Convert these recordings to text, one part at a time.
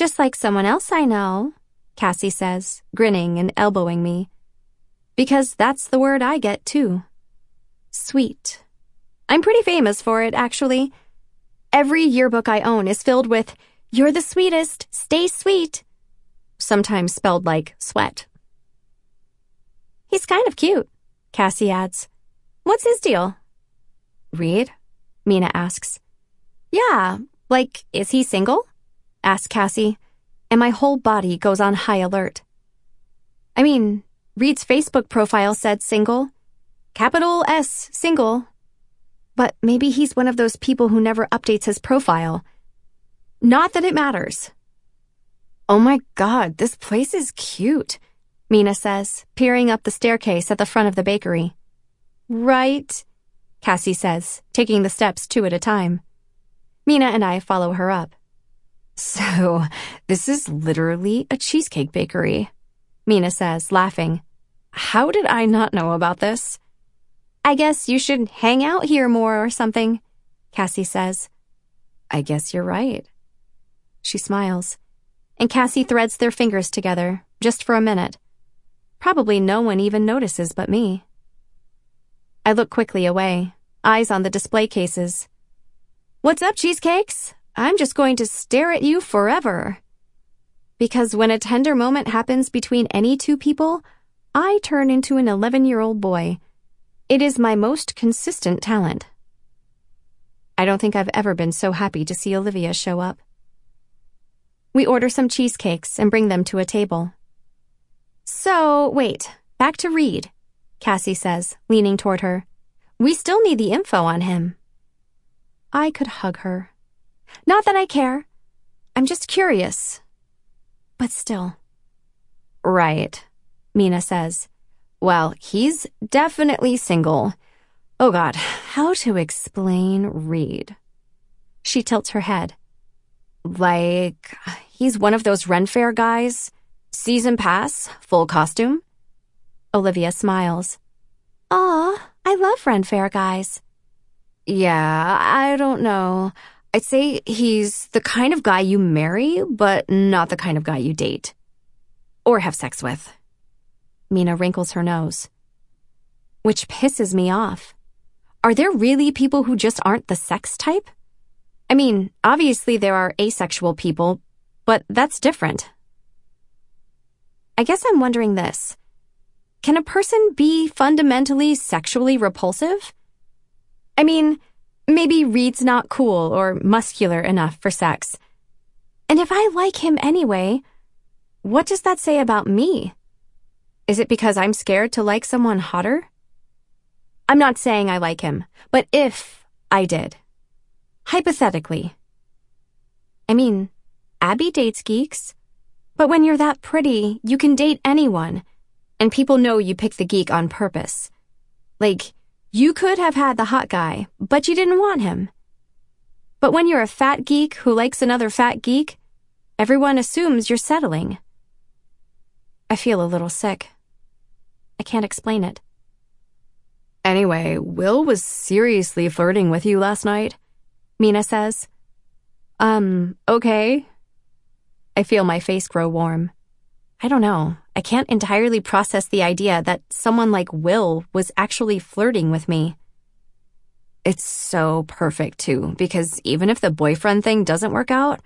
Just like someone else I know, Cassie says, grinning and elbowing me. Because that's the word I get too. Sweet. I'm pretty famous for it, actually. Every yearbook I own is filled with, You're the sweetest, stay sweet. Sometimes spelled like sweat. He's kind of cute, Cassie adds. What's his deal? Reed? Mina asks. Yeah, like, is he single? Asks Cassie, and my whole body goes on high alert. I mean, Reed's Facebook profile said single. Capital S, single. But maybe he's one of those people who never updates his profile. Not that it matters. Oh my god, this place is cute, Mina says, peering up the staircase at the front of the bakery. Right, Cassie says, taking the steps two at a time. Mina and I follow her up. So, this is literally a cheesecake bakery, Mina says, laughing. How did I not know about this? I guess you should hang out here more or something, Cassie says. I guess you're right. She smiles, and Cassie threads their fingers together, just for a minute. Probably no one even notices but me. I look quickly away, eyes on the display cases. What's up, cheesecakes? I'm just going to stare at you forever. Because when a tender moment happens between any two people, I turn into an 11 year old boy it is my most consistent talent. I don't think I've ever been so happy to see Olivia show up. We order some cheesecakes and bring them to a table. So, wait, back to Reed, Cassie says, leaning toward her. We still need the info on him. I could hug her. Not that I care. I'm just curious. But still. Right, Mina says. Well, he's definitely single. Oh god, how to explain Reed? She tilts her head. Like, he's one of those Ren Fair guys? Season pass, full costume? Olivia smiles. Aw, I love Ren Fair guys. Yeah, I don't know. I'd say he's the kind of guy you marry, but not the kind of guy you date. Or have sex with. Mina wrinkles her nose. Which pisses me off. Are there really people who just aren't the sex type? I mean, obviously there are asexual people, but that's different. I guess I'm wondering this. Can a person be fundamentally sexually repulsive? I mean, maybe Reed's not cool or muscular enough for sex. And if I like him anyway, what does that say about me? Is it because I'm scared to like someone hotter? I'm not saying I like him, but if I did. Hypothetically. I mean, Abby dates geeks. But when you're that pretty, you can date anyone. And people know you pick the geek on purpose. Like, you could have had the hot guy, but you didn't want him. But when you're a fat geek who likes another fat geek, everyone assumes you're settling. I feel a little sick. I can't explain it. Anyway, Will was seriously flirting with you last night, Mina says. Um, okay. I feel my face grow warm. I don't know. I can't entirely process the idea that someone like Will was actually flirting with me. It's so perfect, too, because even if the boyfriend thing doesn't work out,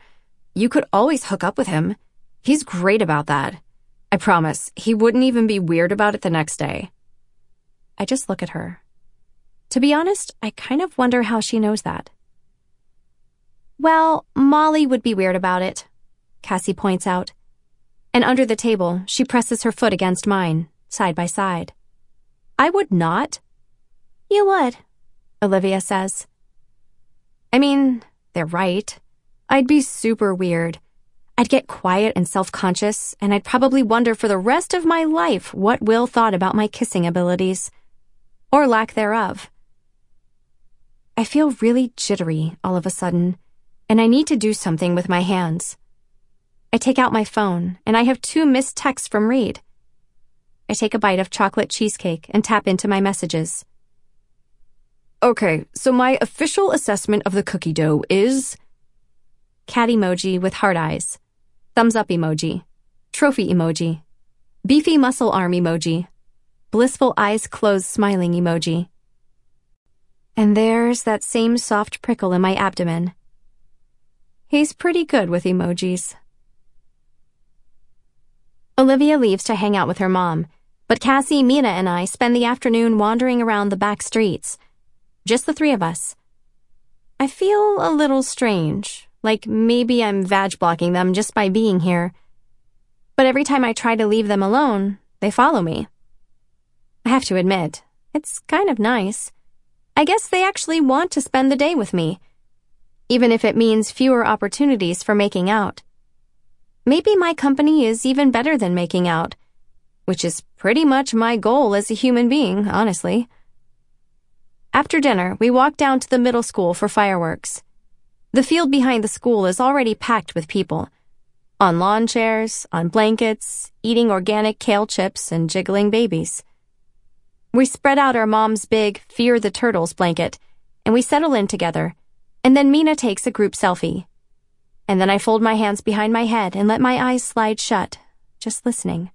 you could always hook up with him. He's great about that. I promise, he wouldn't even be weird about it the next day. I just look at her. To be honest, I kind of wonder how she knows that. Well, Molly would be weird about it, Cassie points out. And under the table, she presses her foot against mine, side by side. I would not. You would, Olivia says. I mean, they're right. I'd be super weird. I'd get quiet and self-conscious, and I'd probably wonder for the rest of my life what Will thought about my kissing abilities. Or lack thereof. I feel really jittery all of a sudden, and I need to do something with my hands. I take out my phone, and I have two missed texts from Reed. I take a bite of chocolate cheesecake and tap into my messages. Okay, so my official assessment of the cookie dough is... Cat emoji with heart eyes. Thumbs up emoji. Trophy emoji. Beefy muscle arm emoji. Blissful eyes closed smiling emoji. And there's that same soft prickle in my abdomen. He's pretty good with emojis. Olivia leaves to hang out with her mom, but Cassie, Mina, and I spend the afternoon wandering around the back streets. Just the three of us. I feel a little strange, like maybe I'm vag blocking them just by being here. But every time I try to leave them alone, they follow me. I have to admit, it's kind of nice. I guess they actually want to spend the day with me, even if it means fewer opportunities for making out. Maybe my company is even better than making out, which is pretty much my goal as a human being, honestly. After dinner, we walk down to the middle school for fireworks. The field behind the school is already packed with people. On lawn chairs, on blankets, eating organic kale chips and jiggling babies. We spread out our mom's big Fear the Turtles blanket, and we settle in together, and then Mina takes a group selfie and then I fold my hands behind my head and let my eyes slide shut, just listening.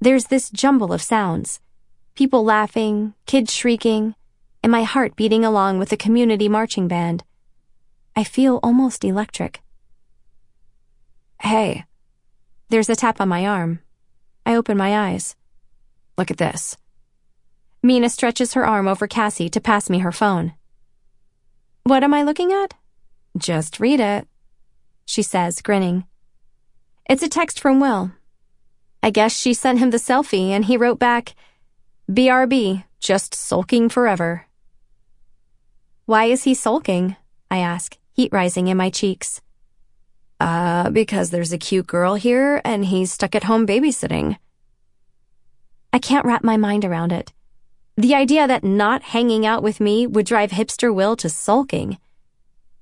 There's this jumble of sounds people laughing, kids shrieking, and my heart beating along with the community marching band. I feel almost electric. Hey. There's a tap on my arm. I open my eyes. Look at this. Mina stretches her arm over Cassie to pass me her phone. What am I looking at? Just read it she says, grinning. It's a text from Will. I guess she sent him the selfie and he wrote back, BRB, just sulking forever. Why is he sulking? I ask, heat rising in my cheeks. Uh, because there's a cute girl here and he's stuck at home babysitting. I can't wrap my mind around it. The idea that not hanging out with me would drive hipster Will to sulking.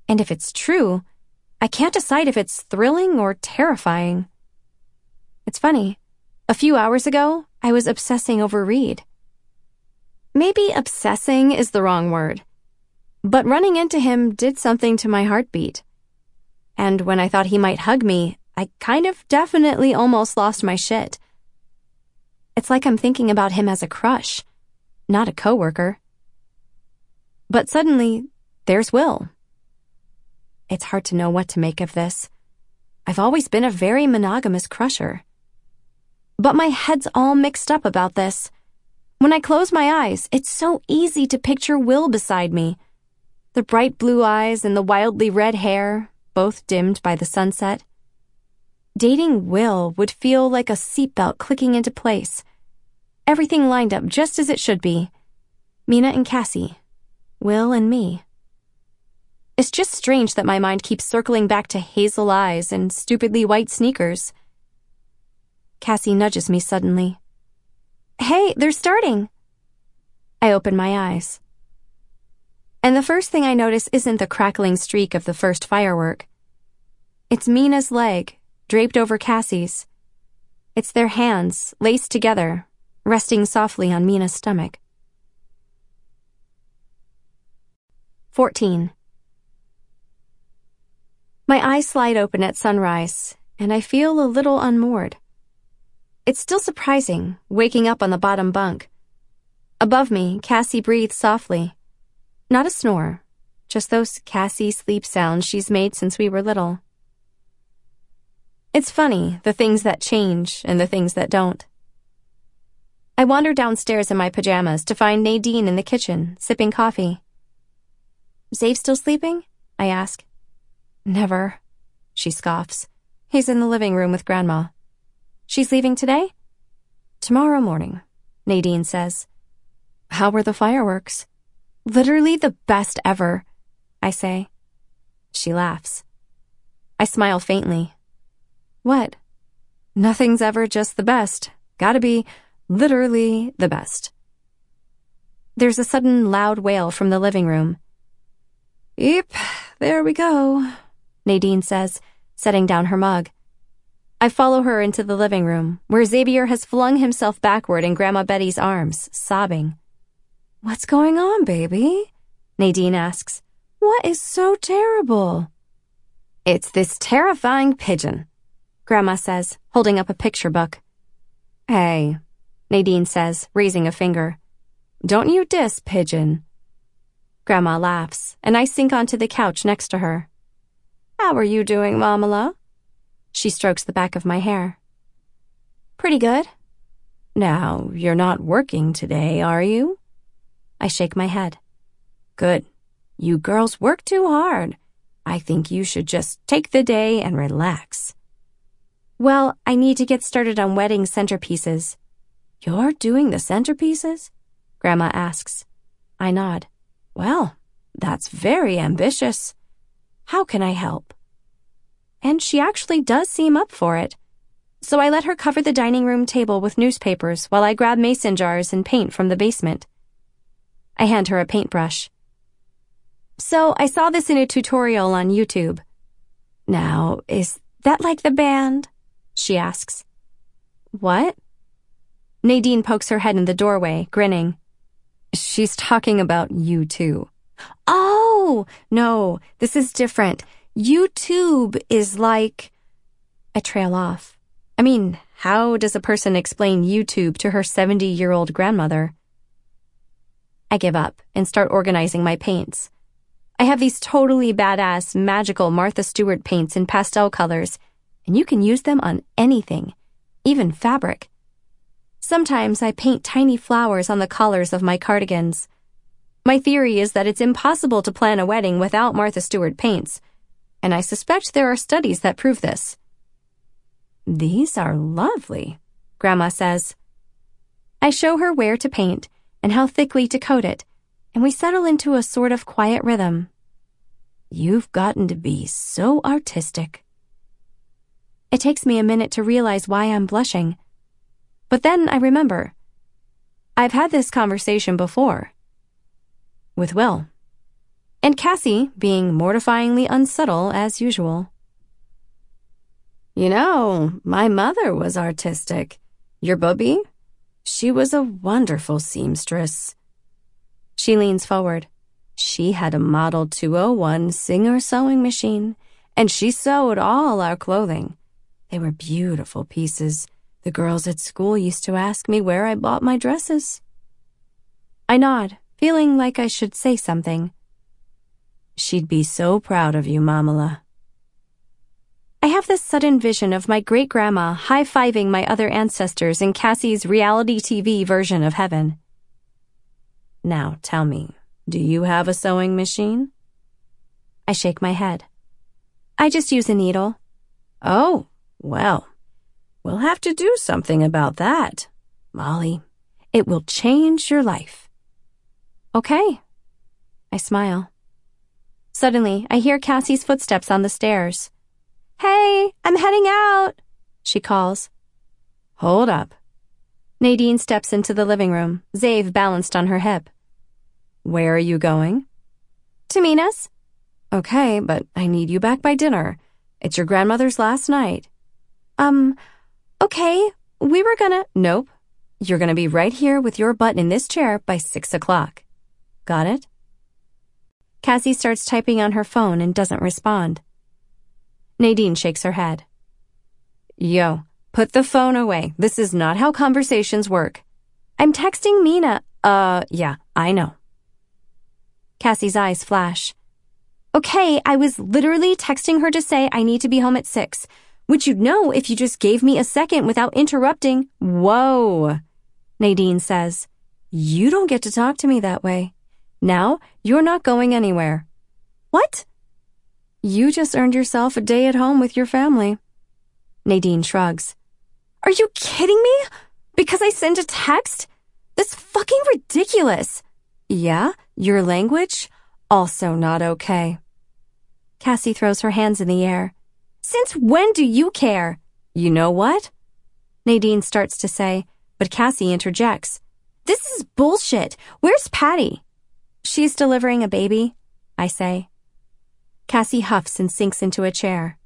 And if it's true, I can't decide if it's thrilling or terrifying. It's funny. A few hours ago, I was obsessing over Reed. Maybe obsessing is the wrong word. But running into him did something to my heartbeat. And when I thought he might hug me, I kind of definitely almost lost my shit. It's like I'm thinking about him as a crush, not a coworker. But suddenly, there's Will. It's hard to know what to make of this. I've always been a very monogamous crusher. But my head's all mixed up about this. When I close my eyes, it's so easy to picture Will beside me. The bright blue eyes and the wildly red hair, both dimmed by the sunset. Dating Will would feel like a seatbelt clicking into place. Everything lined up just as it should be. Mina and Cassie. Will and me. It's just strange that my mind keeps circling back to hazel eyes and stupidly white sneakers. Cassie nudges me suddenly. Hey, they're starting. I open my eyes. And the first thing I notice isn't the crackling streak of the first firework. It's Mina's leg, draped over Cassie's. It's their hands, laced together, resting softly on Mina's stomach. 14. My eyes slide open at sunrise, and I feel a little unmoored. It's still surprising, waking up on the bottom bunk. Above me, Cassie breathes softly. Not a snore, just those Cassie sleep sounds she's made since we were little. It's funny, the things that change and the things that don't. I wander downstairs in my pajamas to find Nadine in the kitchen, sipping coffee. Zave still sleeping? I ask. Never. She scoffs. He's in the living room with Grandma. She's leaving today? Tomorrow morning, Nadine says. How were the fireworks? Literally the best ever, I say. She laughs. I smile faintly. What? Nothing's ever just the best. Gotta be literally the best. There's a sudden loud wail from the living room. Yep, there we go. Nadine says, setting down her mug. I follow her into the living room, where Xavier has flung himself backward in Grandma Betty's arms, sobbing. What's going on, baby? Nadine asks. What is so terrible? It's this terrifying pigeon. Grandma says, holding up a picture book. Hey, Nadine says, raising a finger. Don't you diss, pigeon. Grandma laughs, and I sink onto the couch next to her. How are you doing, Mamala? She strokes the back of my hair. Pretty good. Now, you're not working today, are you? I shake my head. Good. You girls work too hard. I think you should just take the day and relax. Well, I need to get started on wedding centerpieces. You're doing the centerpieces? Grandma asks. I nod. Well, that's very ambitious. How can I help? And she actually does seem up for it. So I let her cover the dining room table with newspapers while I grab mason jars and paint from the basement. I hand her a paintbrush. So I saw this in a tutorial on YouTube. Now, is that like the band? She asks. What? Nadine pokes her head in the doorway, grinning. She's talking about U2. Oh, no, this is different. YouTube is like. I trail off. I mean, how does a person explain YouTube to her 70 year old grandmother? I give up and start organizing my paints. I have these totally badass, magical Martha Stewart paints in pastel colors, and you can use them on anything, even fabric. Sometimes I paint tiny flowers on the collars of my cardigans. My theory is that it's impossible to plan a wedding without Martha Stewart paints, and I suspect there are studies that prove this. These are lovely, Grandma says. I show her where to paint and how thickly to coat it, and we settle into a sort of quiet rhythm. You've gotten to be so artistic. It takes me a minute to realize why I'm blushing. But then I remember. I've had this conversation before. With Will. And Cassie being mortifyingly unsubtle as usual. You know, my mother was artistic. Your bubby? She was a wonderful seamstress. She leans forward. She had a Model 201 Singer sewing machine, and she sewed all our clothing. They were beautiful pieces. The girls at school used to ask me where I bought my dresses. I nod, feeling like I should say something. She'd be so proud of you, Mamala. I have this sudden vision of my great grandma high fiving my other ancestors in Cassie's reality TV version of heaven. Now tell me, do you have a sewing machine? I shake my head. I just use a needle. Oh, well, We'll have to do something about that, Molly. It will change your life. Okay. I smile. Suddenly, I hear Cassie's footsteps on the stairs. Hey, I'm heading out, she calls. Hold up. Nadine steps into the living room, Zave balanced on her hip. Where are you going? To Mina's. Okay, but I need you back by dinner. It's your grandmother's last night. Um, Okay, we were gonna. Nope. You're gonna be right here with your butt in this chair by six o'clock. Got it? Cassie starts typing on her phone and doesn't respond. Nadine shakes her head. Yo, put the phone away. This is not how conversations work. I'm texting Mina. Uh, yeah, I know. Cassie's eyes flash. Okay, I was literally texting her to say I need to be home at six which you'd know if you just gave me a second without interrupting. Whoa, Nadine says. You don't get to talk to me that way. Now, you're not going anywhere. What? You just earned yourself a day at home with your family. Nadine shrugs. Are you kidding me? Because I sent a text? That's fucking ridiculous. Yeah, your language? Also not okay. Cassie throws her hands in the air. Since when do you care? You know what? Nadine starts to say, but Cassie interjects. This is bullshit. Where's Patty? She's delivering a baby, I say. Cassie huffs and sinks into a chair.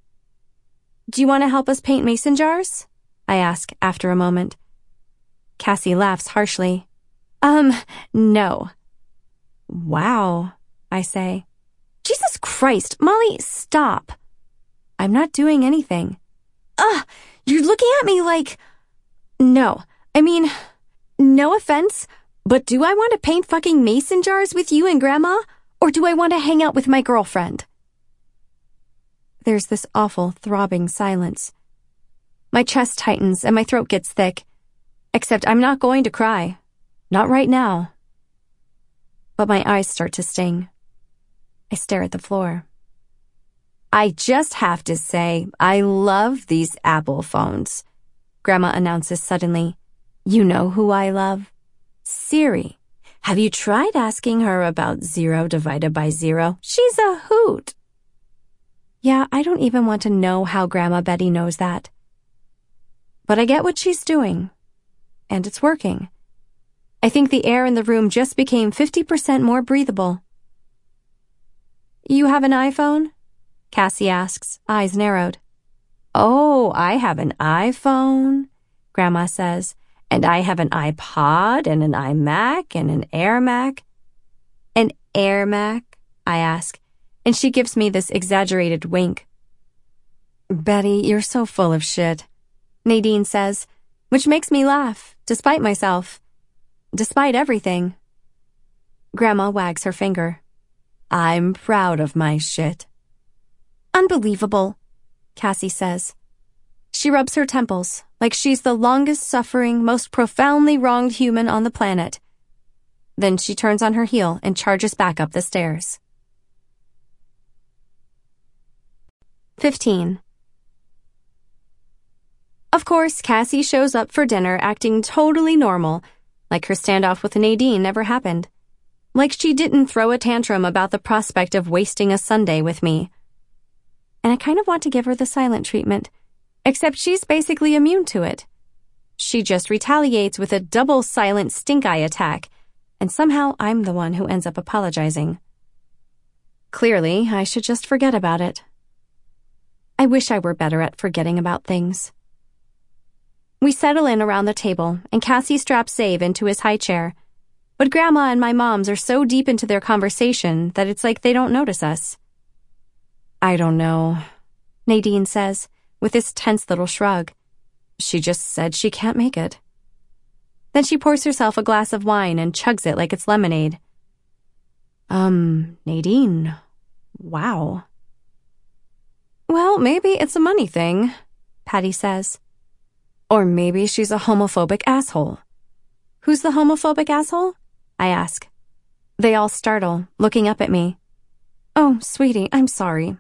Do you want to help us paint mason jars? I ask after a moment. Cassie laughs harshly. Um, no. Wow, I say. Jesus Christ, Molly, stop. I'm not doing anything. Ugh, you're looking at me like. No, I mean, no offense, but do I want to paint fucking mason jars with you and Grandma? Or do I want to hang out with my girlfriend? There's this awful, throbbing silence. My chest tightens and my throat gets thick. Except I'm not going to cry. Not right now. But my eyes start to sting. I stare at the floor. I just have to say, I love these Apple phones. Grandma announces suddenly. You know who I love? Siri. Have you tried asking her about zero divided by zero? She's a hoot. Yeah, I don't even want to know how Grandma Betty knows that. But I get what she's doing. And it's working. I think the air in the room just became 50% more breathable. You have an iPhone? Cassie asks, eyes narrowed. Oh, I have an iPhone, Grandma says, and I have an iPod and an iMac and an Air Mac. An Air Mac? I ask, and she gives me this exaggerated wink. Betty, you're so full of shit, Nadine says, which makes me laugh, despite myself. Despite everything. Grandma wags her finger. I'm proud of my shit. Unbelievable, Cassie says. She rubs her temples like she's the longest suffering, most profoundly wronged human on the planet. Then she turns on her heel and charges back up the stairs. 15. Of course, Cassie shows up for dinner acting totally normal, like her standoff with Nadine never happened. Like she didn't throw a tantrum about the prospect of wasting a Sunday with me. And I kind of want to give her the silent treatment, except she's basically immune to it. She just retaliates with a double silent stink eye attack, and somehow I'm the one who ends up apologizing. Clearly, I should just forget about it. I wish I were better at forgetting about things. We settle in around the table, and Cassie straps Zave into his high chair. But Grandma and my moms are so deep into their conversation that it's like they don't notice us. I don't know, Nadine says, with this tense little shrug. She just said she can't make it. Then she pours herself a glass of wine and chugs it like it's lemonade. Um, Nadine, wow. Well, maybe it's a money thing, Patty says. Or maybe she's a homophobic asshole. Who's the homophobic asshole? I ask. They all startle, looking up at me. Oh, sweetie, I'm sorry,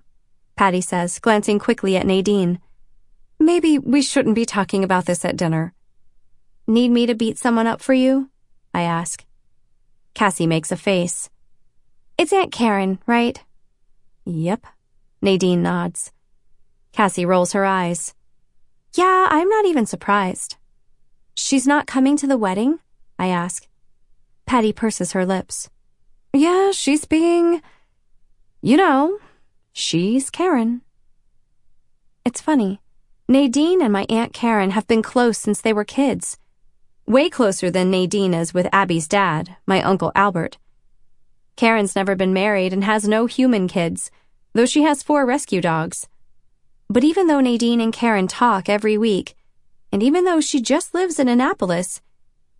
Patty says, glancing quickly at Nadine. Maybe we shouldn't be talking about this at dinner. Need me to beat someone up for you? I ask. Cassie makes a face. It's Aunt Karen, right? Yep. Nadine nods. Cassie rolls her eyes. Yeah, I'm not even surprised. She's not coming to the wedding? I ask. Patty purses her lips. Yeah, she's being. You know, she's Karen. It's funny. Nadine and my Aunt Karen have been close since they were kids. Way closer than Nadine is with Abby's dad, my Uncle Albert. Karen's never been married and has no human kids, though she has four rescue dogs. But even though Nadine and Karen talk every week, and even though she just lives in Annapolis,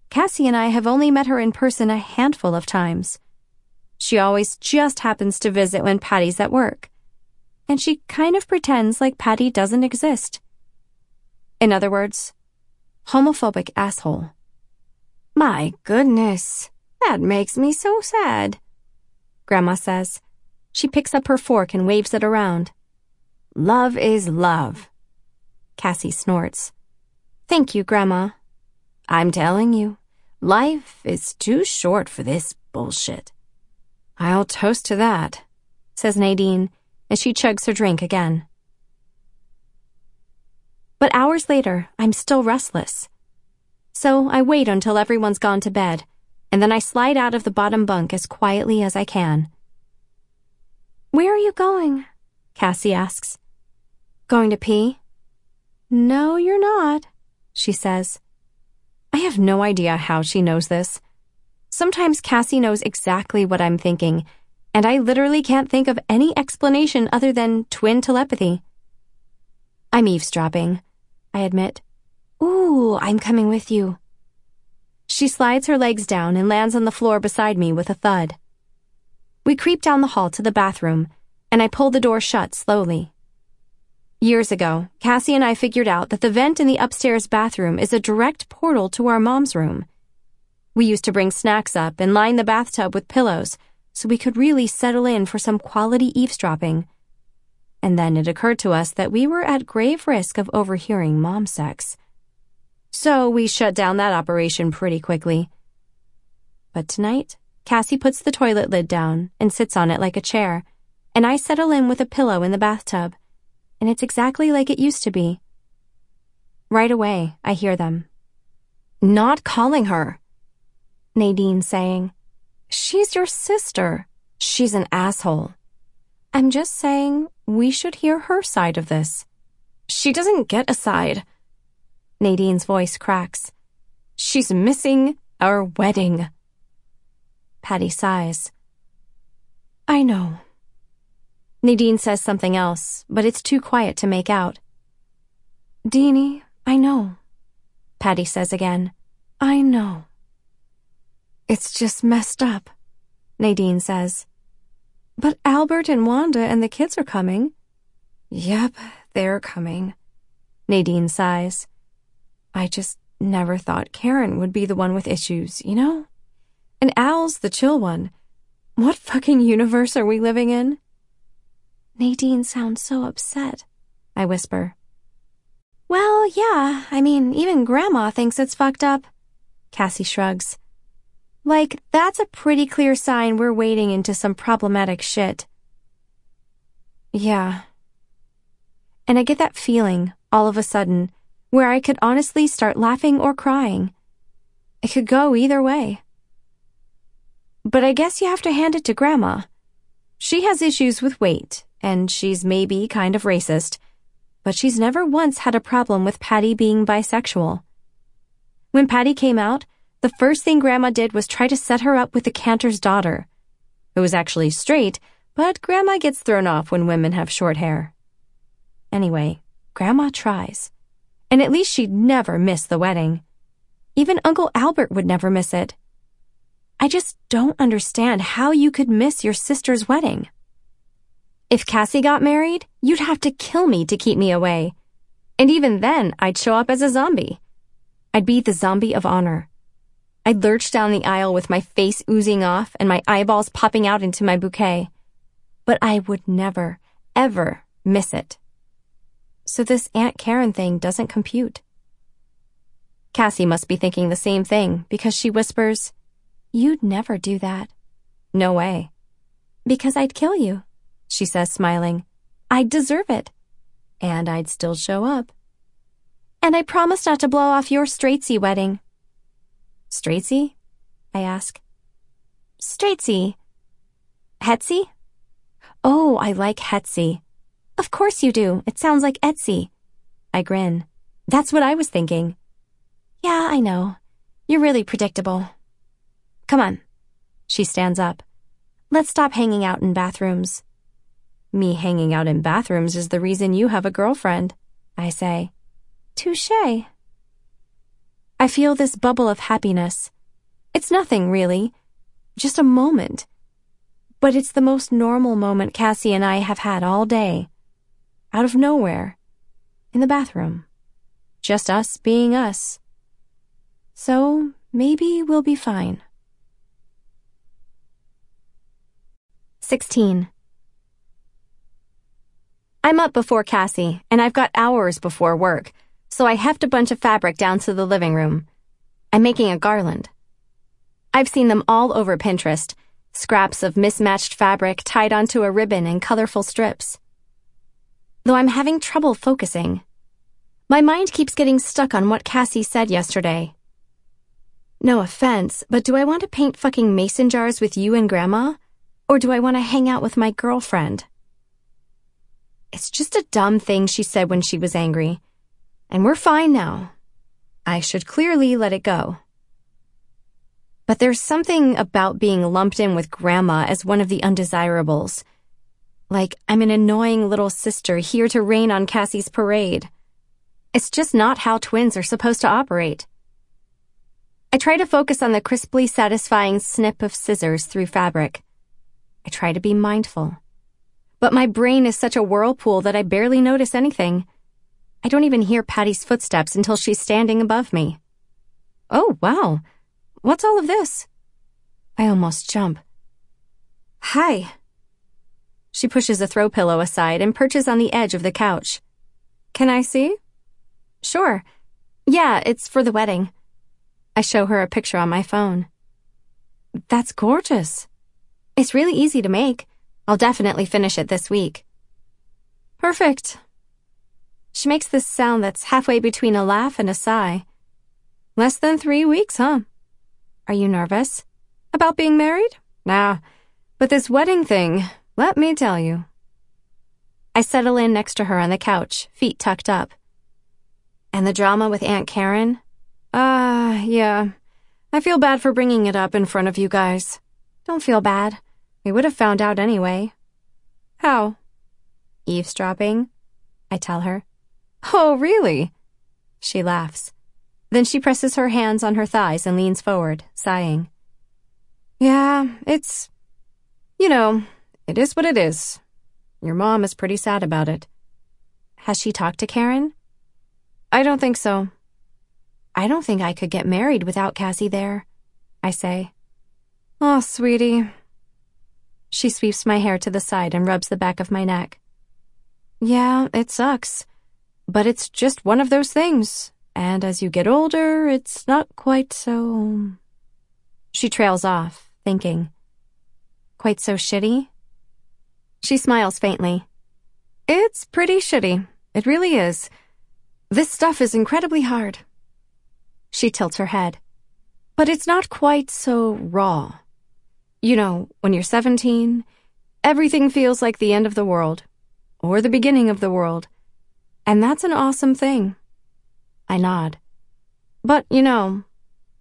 Cassie and I have only met her in person a handful of times. She always just happens to visit when Patty's at work. And she kind of pretends like Patty doesn't exist. In other words, homophobic asshole. My goodness, that makes me so sad, Grandma says. She picks up her fork and waves it around. Love is love. Cassie snorts. Thank you, Grandma. I'm telling you, life is too short for this bullshit. I'll toast to that, says Nadine as she chugs her drink again. But hours later, I'm still restless. So I wait until everyone's gone to bed, and then I slide out of the bottom bunk as quietly as I can. Where are you going? Cassie asks. Going to pee? No, you're not, she says. I have no idea how she knows this. Sometimes Cassie knows exactly what I'm thinking, and I literally can't think of any explanation other than twin telepathy. I'm eavesdropping, I admit. Ooh, I'm coming with you. She slides her legs down and lands on the floor beside me with a thud. We creep down the hall to the bathroom, and I pull the door shut slowly. Years ago, Cassie and I figured out that the vent in the upstairs bathroom is a direct portal to our mom's room. We used to bring snacks up and line the bathtub with pillows so we could really settle in for some quality eavesdropping. And then it occurred to us that we were at grave risk of overhearing mom sex. So we shut down that operation pretty quickly. But tonight, Cassie puts the toilet lid down and sits on it like a chair, and I settle in with a pillow in the bathtub, and it's exactly like it used to be. Right away, I hear them. Not calling her. Nadine saying, She's your sister. She's an asshole. I'm just saying we should hear her side of this. She doesn't get a side. Nadine's voice cracks. She's missing our wedding. Patty sighs. I know. Nadine says something else, but it's too quiet to make out. Deanie, I know. Patty says again. I know. It's just messed up, Nadine says. But Albert and Wanda and the kids are coming. Yep, they're coming. Nadine sighs. I just never thought Karen would be the one with issues, you know? And Al's the chill one. What fucking universe are we living in? Nadine sounds so upset, I whisper. Well, yeah, I mean, even Grandma thinks it's fucked up. Cassie shrugs. Like, that's a pretty clear sign we're wading into some problematic shit. Yeah. And I get that feeling, all of a sudden, where I could honestly start laughing or crying. It could go either way. But I guess you have to hand it to Grandma. She has issues with weight, and she's maybe kind of racist, but she's never once had a problem with Patty being bisexual. When Patty came out, the first thing Grandma did was try to set her up with the cantor's daughter, It was actually straight, but Grandma gets thrown off when women have short hair. Anyway, Grandma tries and at least she'd never miss the wedding. Even Uncle Albert would never miss it. I just don't understand how you could miss your sister's wedding. If Cassie got married, you'd have to kill me to keep me away. And even then, I'd show up as a zombie. I'd be the zombie of honor. I'd lurch down the aisle with my face oozing off and my eyeballs popping out into my bouquet. But I would never, ever miss it so this Aunt Karen thing doesn't compute. Cassie must be thinking the same thing because she whispers, You'd never do that. No way. Because I'd kill you, she says, smiling. I'd deserve it. And I'd still show up. And I promise not to blow off your Straightsy wedding. Straightsy? I ask. Straightsy. Hetsy? Oh, I like Hetsy. Of course you do. It sounds like Etsy. I grin. That's what I was thinking. Yeah, I know. You're really predictable. Come on. She stands up. Let's stop hanging out in bathrooms. Me hanging out in bathrooms is the reason you have a girlfriend, I say. Touche. I feel this bubble of happiness. It's nothing, really. Just a moment. But it's the most normal moment Cassie and I have had all day out of nowhere, in the bathroom. Just us being us. So maybe we'll be fine. 16. I'm up before Cassie, and I've got hours before work, so I heft a bunch of fabric down to the living room. I'm making a garland. I've seen them all over Pinterest scraps of mismatched fabric tied onto a ribbon in colorful strips though I'm having trouble focusing. My mind keeps getting stuck on what Cassie said yesterday. No offense, but do I want to paint fucking mason jars with you and Grandma? Or do I want to hang out with my girlfriend? It's just a dumb thing she said when she was angry. And we're fine now. I should clearly let it go. But there's something about being lumped in with Grandma as one of the undesirables like I'm an annoying little sister here to rain on Cassie's parade. It's just not how twins are supposed to operate. I try to focus on the crisply satisfying snip of scissors through fabric. I try to be mindful. But my brain is such a whirlpool that I barely notice anything. I don't even hear Patty's footsteps until she's standing above me. Oh, wow. What's all of this? I almost jump. Hi. She pushes a throw pillow aside and perches on the edge of the couch. Can I see? Sure. Yeah, it's for the wedding. I show her a picture on my phone. That's gorgeous. It's really easy to make. I'll definitely finish it this week. Perfect. She makes this sound that's halfway between a laugh and a sigh. Less than three weeks, huh? Are you nervous? About being married? Nah. But this wedding thing, let me tell you. I settle in next to her on the couch, feet tucked up. And the drama with Aunt Karen? Ah, uh, yeah. I feel bad for bringing it up in front of you guys. Don't feel bad. We would have found out anyway. How? Eavesdropping, I tell her. Oh, really? She laughs. Then she presses her hands on her thighs and leans forward, sighing. Yeah, it's. You know, it is what it is. Your mom is pretty sad about it. Has she talked to Karen? I don't think so. I don't think I could get married without Cassie there, I say. Oh, sweetie, she sweeps my hair to the side and rubs the back of my neck. Yeah, it sucks. But it's just one of those things. And as you get older, it's not quite so. Um, she trails off, thinking. Quite so shitty? She smiles faintly. It's pretty shitty. It really is. This stuff is incredibly hard. She tilts her head. But it's not quite so raw. You know, when you're 17, everything feels like the end of the world, or the beginning of the world, and that's an awesome thing. I nod. But, you know,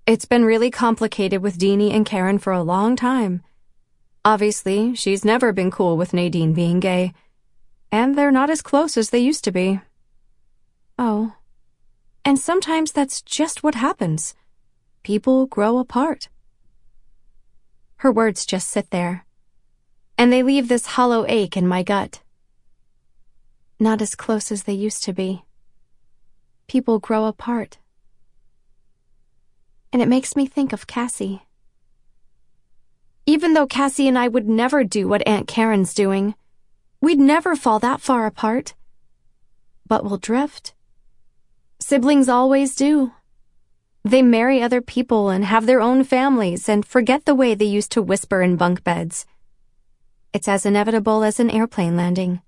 it's been really complicated with Deanie and Karen for a long time. Obviously, she's never been cool with Nadine being gay, and they're not as close as they used to be. Oh. And sometimes that's just what happens. People grow apart. Her words just sit there. And they leave this hollow ache in my gut. Not as close as they used to be. People grow apart. And it makes me think of Cassie. Even though Cassie and I would never do what Aunt Karen's doing, we'd never fall that far apart. But we'll drift. Siblings always do. They marry other people and have their own families and forget the way they used to whisper in bunk beds. It's as inevitable as an airplane landing.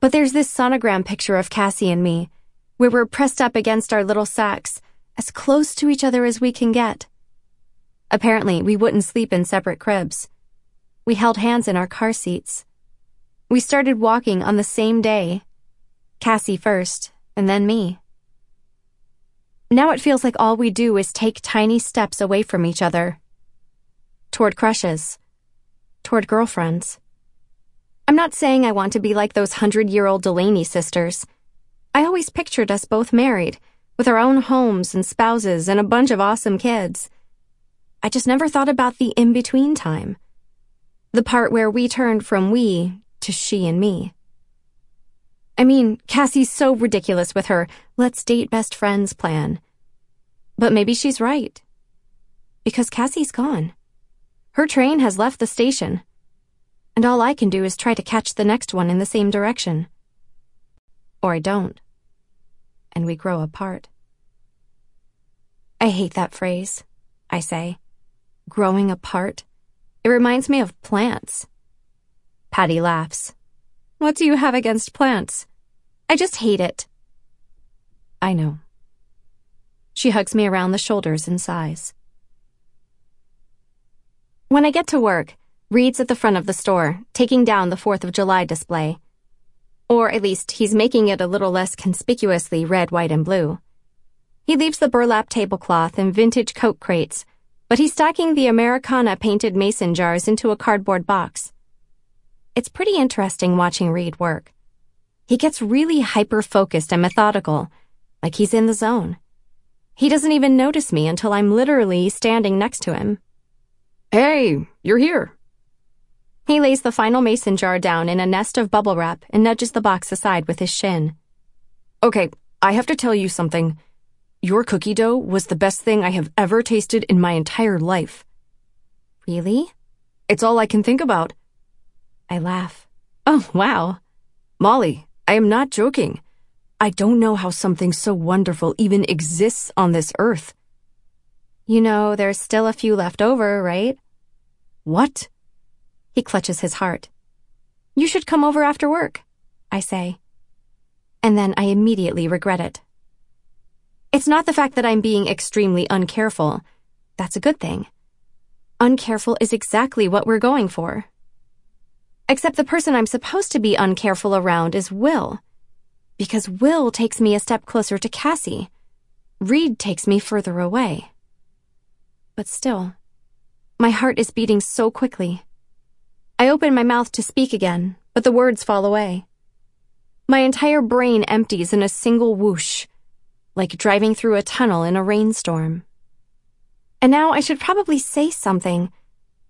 But there's this sonogram picture of Cassie and me, where we're pressed up against our little sacks, as close to each other as we can get. Apparently, we wouldn't sleep in separate cribs. We held hands in our car seats. We started walking on the same day. Cassie first, and then me. Now it feels like all we do is take tiny steps away from each other. Toward crushes. Toward girlfriends. I'm not saying I want to be like those hundred year old Delany sisters. I always pictured us both married, with our own homes and spouses and a bunch of awesome kids. I just never thought about the in between time. The part where we turned from we to she and me. I mean, Cassie's so ridiculous with her let's date best friends plan. But maybe she's right. Because Cassie's gone. Her train has left the station. And all I can do is try to catch the next one in the same direction. Or I don't. And we grow apart. I hate that phrase, I say. Growing apart. It reminds me of plants. Patty laughs. What do you have against plants? I just hate it. I know. She hugs me around the shoulders and sighs. When I get to work, Reed's at the front of the store, taking down the 4th of July display. Or at least, he's making it a little less conspicuously red, white, and blue. He leaves the burlap tablecloth and vintage Coke crates, but he's stacking the Americana painted mason jars into a cardboard box. It's pretty interesting watching Reed work. He gets really hyper focused and methodical, like he's in the zone. He doesn't even notice me until I'm literally standing next to him. Hey, you're here. He lays the final mason jar down in a nest of bubble wrap and nudges the box aside with his shin. Okay, I have to tell you something. Your cookie dough was the best thing I have ever tasted in my entire life. Really? It's all I can think about. I laugh. Oh, wow. Molly, I am not joking. I don't know how something so wonderful even exists on this earth. You know, there's still a few left over, right? What? He clutches his heart. You should come over after work, I say. And then I immediately regret it. It's not the fact that I'm being extremely uncareful. That's a good thing. Uncareful is exactly what we're going for. Except the person I'm supposed to be uncareful around is Will. Because Will takes me a step closer to Cassie. Reed takes me further away. But still, my heart is beating so quickly. I open my mouth to speak again, but the words fall away. My entire brain empties in a single whoosh, like driving through a tunnel in a rainstorm. And now I should probably say something,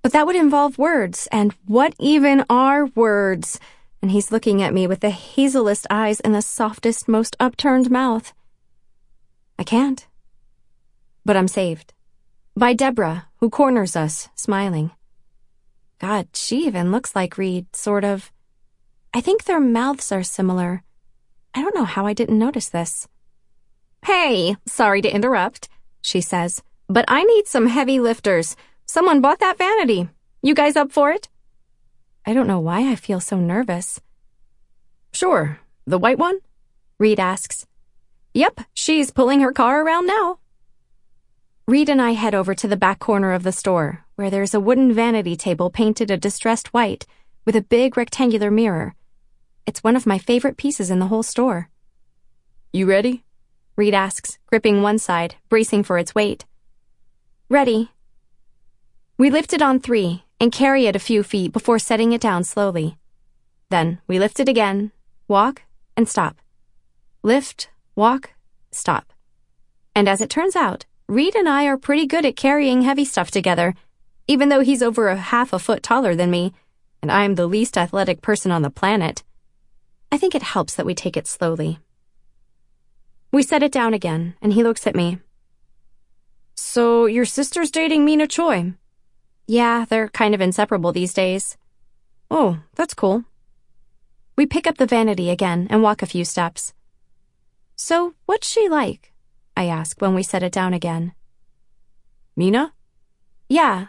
but that would involve words, and what even are words? And he's looking at me with the hazelest eyes and the softest, most upturned mouth. I can't. But I'm saved. By Deborah, who corners us, smiling. God, she even looks like Reed, sort of. I think their mouths are similar. I don't know how I didn't notice this. Hey, sorry to interrupt, she says, but I need some heavy lifters. Someone bought that vanity. You guys up for it? I don't know why I feel so nervous. Sure. The white one? Reed asks. Yep, she's pulling her car around now. Reed and I head over to the back corner of the store, where there's a wooden vanity table painted a distressed white with a big rectangular mirror. It's one of my favorite pieces in the whole store. You ready? Reed asks, gripping one side, bracing for its weight. Ready. We lift it on three and carry it a few feet before setting it down slowly. Then we lift it again, walk, and stop. Lift, walk, stop. And as it turns out, Reed and I are pretty good at carrying heavy stuff together, even though he's over a half a foot taller than me, and I'm the least athletic person on the planet. I think it helps that we take it slowly. We set it down again, and he looks at me. So, your sister's dating Mina Choi? Yeah, they're kind of inseparable these days. Oh, that's cool. We pick up the vanity again and walk a few steps. So, what's she like? I ask when we set it down again. Mina? Yeah.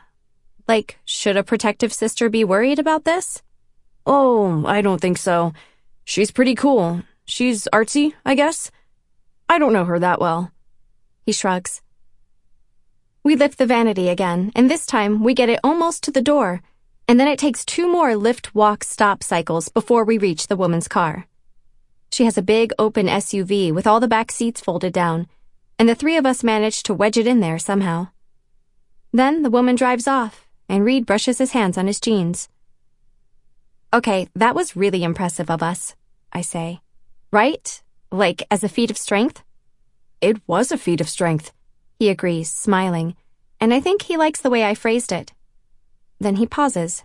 Like, should a protective sister be worried about this? Oh, I don't think so. She's pretty cool. She's artsy, I guess. I don't know her that well. He shrugs. We lift the vanity again, and this time we get it almost to the door, and then it takes two more lift, walk, stop cycles before we reach the woman's car. She has a big open SUV with all the back seats folded down, and the three of us manage to wedge it in there somehow. Then the woman drives off, and Reed brushes his hands on his jeans. Okay, that was really impressive of us, I say. Right? Like, as a feat of strength? It was a feat of strength, he agrees, smiling, and I think he likes the way I phrased it. Then he pauses.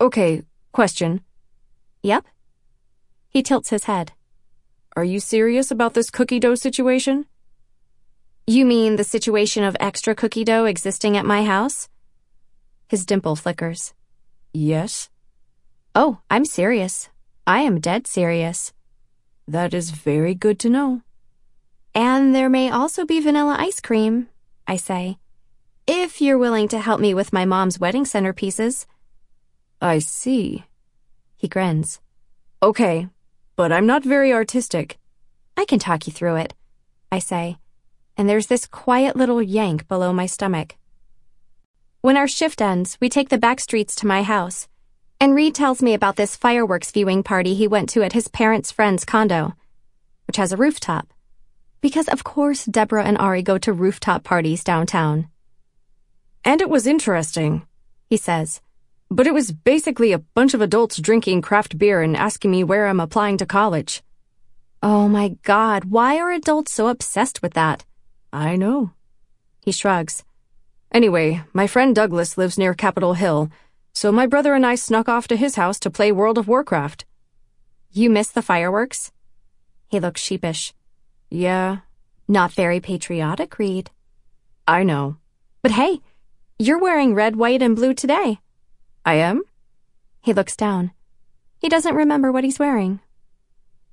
Okay, question. Yep. He tilts his head. Are you serious about this cookie dough situation? You mean the situation of extra cookie dough existing at my house? His dimple flickers. Yes. Oh, I'm serious. I am dead serious. That is very good to know. And there may also be vanilla ice cream, I say. If you're willing to help me with my mom's wedding centerpieces. I see. He grins. Okay, but I'm not very artistic. I can talk you through it, I say and there's this quiet little yank below my stomach. When our shift ends, we take the back streets to my house, and Reed tells me about this fireworks viewing party he went to at his parents' friend's condo, which has a rooftop. Because of course Deborah and Ari go to rooftop parties downtown. And it was interesting, he says. But it was basically a bunch of adults drinking craft beer and asking me where I'm applying to college. Oh my god, why are adults so obsessed with that? I know. He shrugs. Anyway, my friend Douglas lives near Capitol Hill, so my brother and I snuck off to his house to play World of Warcraft. You miss the fireworks? He looks sheepish. Yeah. Not very patriotic, Reed. I know. But hey, you're wearing red, white, and blue today. I am? He looks down. He doesn't remember what he's wearing.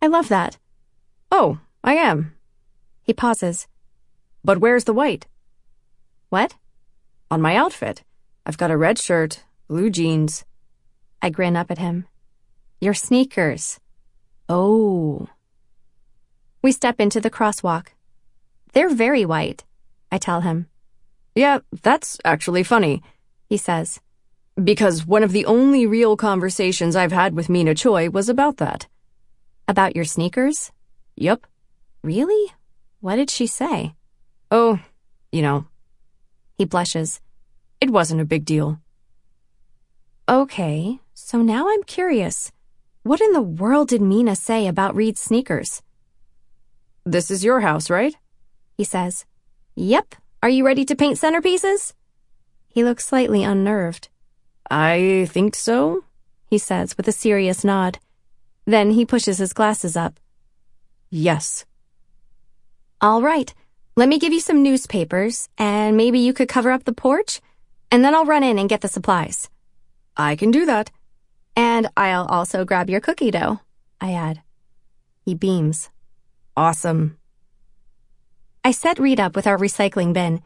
I love that. Oh, I am. He pauses. But where's the white? What? On my outfit. I've got a red shirt, blue jeans. I grin up at him. Your sneakers. Oh. We step into the crosswalk. They're very white, I tell him. Yeah, that's actually funny, he says. Because one of the only real conversations I've had with Mina Choi was about that. About your sneakers? Yep. Really? What did she say? Oh, you know. He blushes. It wasn't a big deal. Okay, so now I'm curious. What in the world did Mina say about Reed's sneakers? This is your house, right? He says. Yep. Are you ready to paint centerpieces? He looks slightly unnerved. I think so, he says with a serious nod. Then he pushes his glasses up. Yes. All right. Let me give you some newspapers, and maybe you could cover up the porch, and then I'll run in and get the supplies. I can do that. And I'll also grab your cookie dough, I add. He beams. Awesome. I set Reed up with our recycling bin,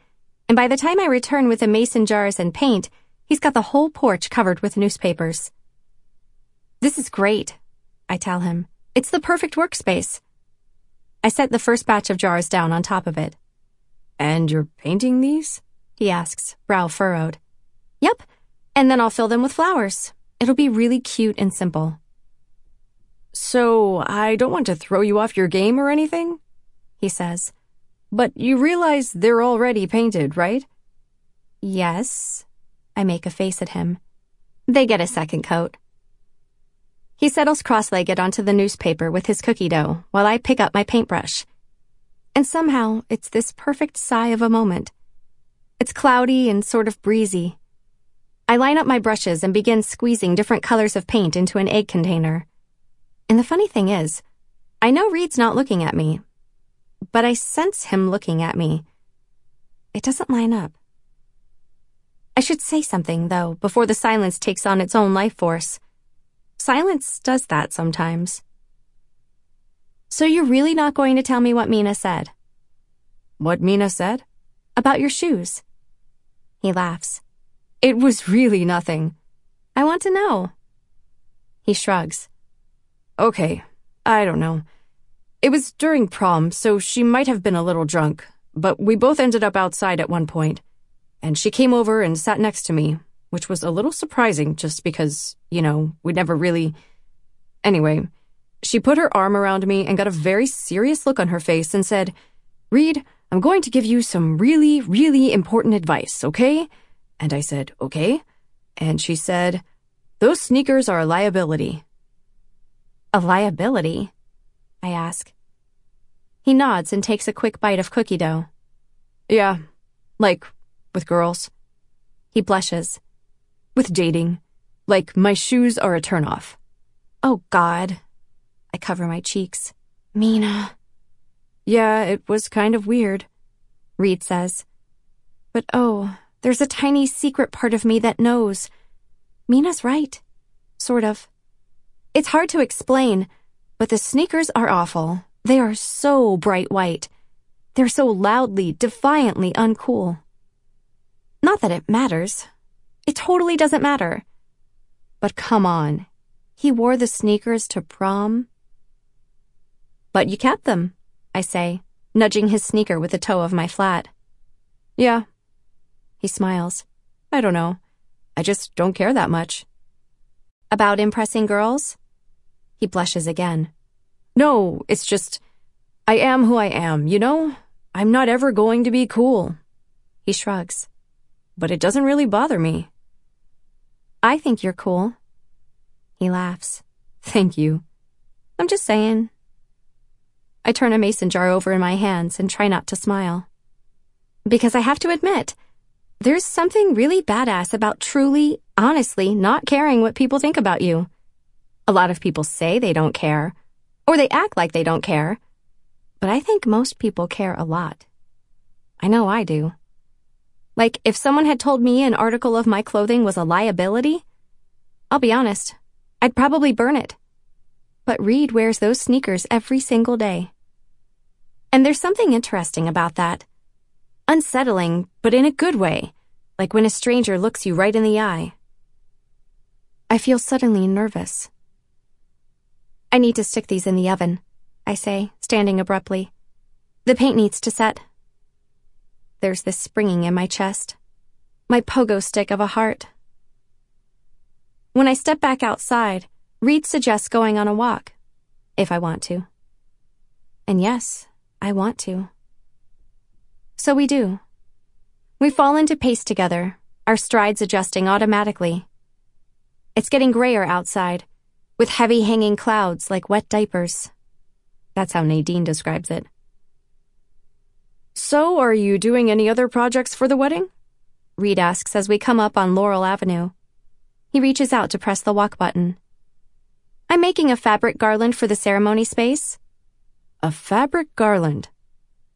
and by the time I return with the mason jars and paint, he's got the whole porch covered with newspapers. This is great, I tell him. It's the perfect workspace. I set the first batch of jars down on top of it. And you're painting these? He asks, brow furrowed. Yep, and then I'll fill them with flowers. It'll be really cute and simple. So, I don't want to throw you off your game or anything, he says. But you realize they're already painted, right? Yes. I make a face at him. They get a second coat. He settles cross-legged onto the newspaper with his cookie dough while I pick up my paintbrush. And somehow, it's this perfect sigh of a moment. It's cloudy and sort of breezy. I line up my brushes and begin squeezing different colors of paint into an egg container. And the funny thing is, I know Reed's not looking at me, but I sense him looking at me. It doesn't line up. I should say something, though, before the silence takes on its own life force. Silence does that sometimes. So you're really not going to tell me what Mina said? What Mina said? About your shoes. He laughs. It was really nothing. I want to know. He shrugs. Okay, I don't know. It was during prom, so she might have been a little drunk, but we both ended up outside at one point, and she came over and sat next to me, which was a little surprising just because, you know, we'd never really. Anyway, she put her arm around me and got a very serious look on her face and said, Reed, I'm going to give you some really, really important advice, okay? And I said, okay. And she said, those sneakers are a liability. A liability? I ask. He nods and takes a quick bite of cookie dough. Yeah, like with girls. He blushes. With dating. Like my shoes are a turnoff. Oh, God. I cover my cheeks. Mina. Yeah, it was kind of weird, Reed says. But oh, there's a tiny secret part of me that knows. Mina's right. Sort of. It's hard to explain, but the sneakers are awful. They are so bright white. They're so loudly, defiantly uncool. Not that it matters. It totally doesn't matter. But come on. He wore the sneakers to prom. But you kept them, I say, nudging his sneaker with the toe of my flat. Yeah. He smiles. I don't know. I just don't care that much. About impressing girls? He blushes again. No, it's just, I am who I am, you know? I'm not ever going to be cool. He shrugs. But it doesn't really bother me. I think you're cool. He laughs. Thank you. I'm just saying. I turn a mason jar over in my hands and try not to smile. Because I have to admit, there's something really badass about truly, honestly not caring what people think about you. A lot of people say they don't care, or they act like they don't care. But I think most people care a lot. I know I do. Like, if someone had told me an article of my clothing was a liability, I'll be honest, I'd probably burn it. But Reed wears those sneakers every single day. And there's something interesting about that. Unsettling, but in a good way, like when a stranger looks you right in the eye. I feel suddenly nervous. I need to stick these in the oven, I say, standing abruptly. The paint needs to set. There's this springing in my chest. My pogo stick of a heart. When I step back outside, Reed suggests going on a walk, if I want to. And yes, I want to. So we do. We fall into pace together, our strides adjusting automatically. It's getting grayer outside, with heavy hanging clouds like wet diapers. That's how Nadine describes it. So, are you doing any other projects for the wedding? Reed asks as we come up on Laurel Avenue. He reaches out to press the walk button. I'm making a fabric garland for the ceremony space. A fabric garland?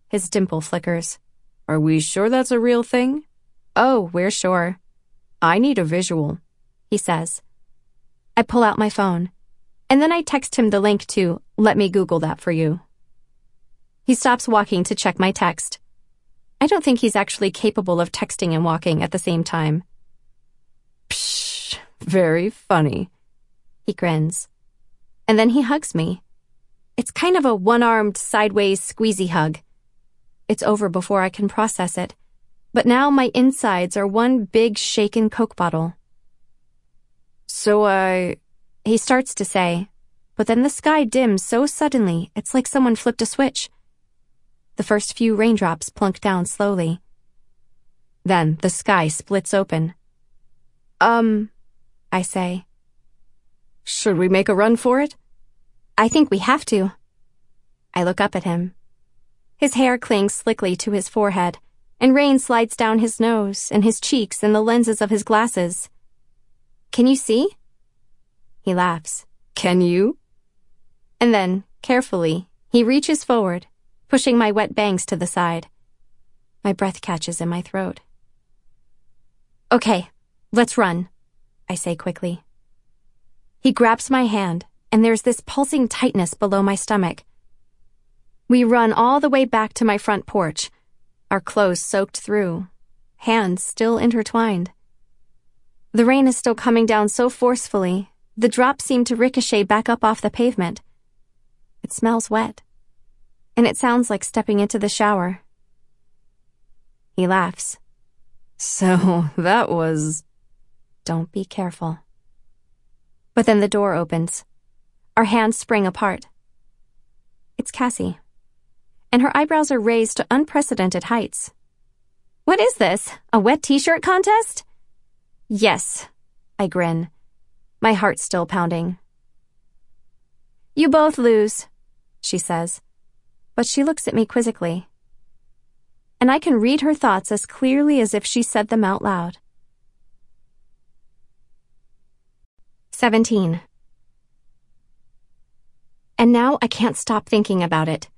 His dimple flickers. Are we sure that's a real thing? Oh, we're sure. I need a visual, he says. I pull out my phone, and then I text him the link to Let Me Google That For You. He stops walking to check my text. I don't think he's actually capable of texting and walking at the same time. Psh, very funny. He grins. And then he hugs me. It's kind of a one armed, sideways, squeezy hug. It's over before I can process it. But now my insides are one big shaken Coke bottle. So I. He starts to say, but then the sky dims so suddenly it's like someone flipped a switch. The first few raindrops plunk down slowly. Then the sky splits open. Um, I say. Should we make a run for it? I think we have to. I look up at him. His hair clings slickly to his forehead, and rain slides down his nose and his cheeks and the lenses of his glasses. Can you see? He laughs. Can you? And then, carefully, he reaches forward, pushing my wet bangs to the side. My breath catches in my throat. Okay, let's run, I say quickly. He grabs my hand, and there's this pulsing tightness below my stomach. We run all the way back to my front porch, our clothes soaked through, hands still intertwined. The rain is still coming down so forcefully, the drops seem to ricochet back up off the pavement. It smells wet, and it sounds like stepping into the shower. He laughs. So that was. Don't be careful. But then the door opens. Our hands spring apart. It's Cassie and her eyebrows are raised to unprecedented heights. What is this? A wet t-shirt contest? Yes, I grin, my heart still pounding. You both lose, she says, but she looks at me quizzically. And I can read her thoughts as clearly as if she said them out loud. 17. And now I can't stop thinking about it.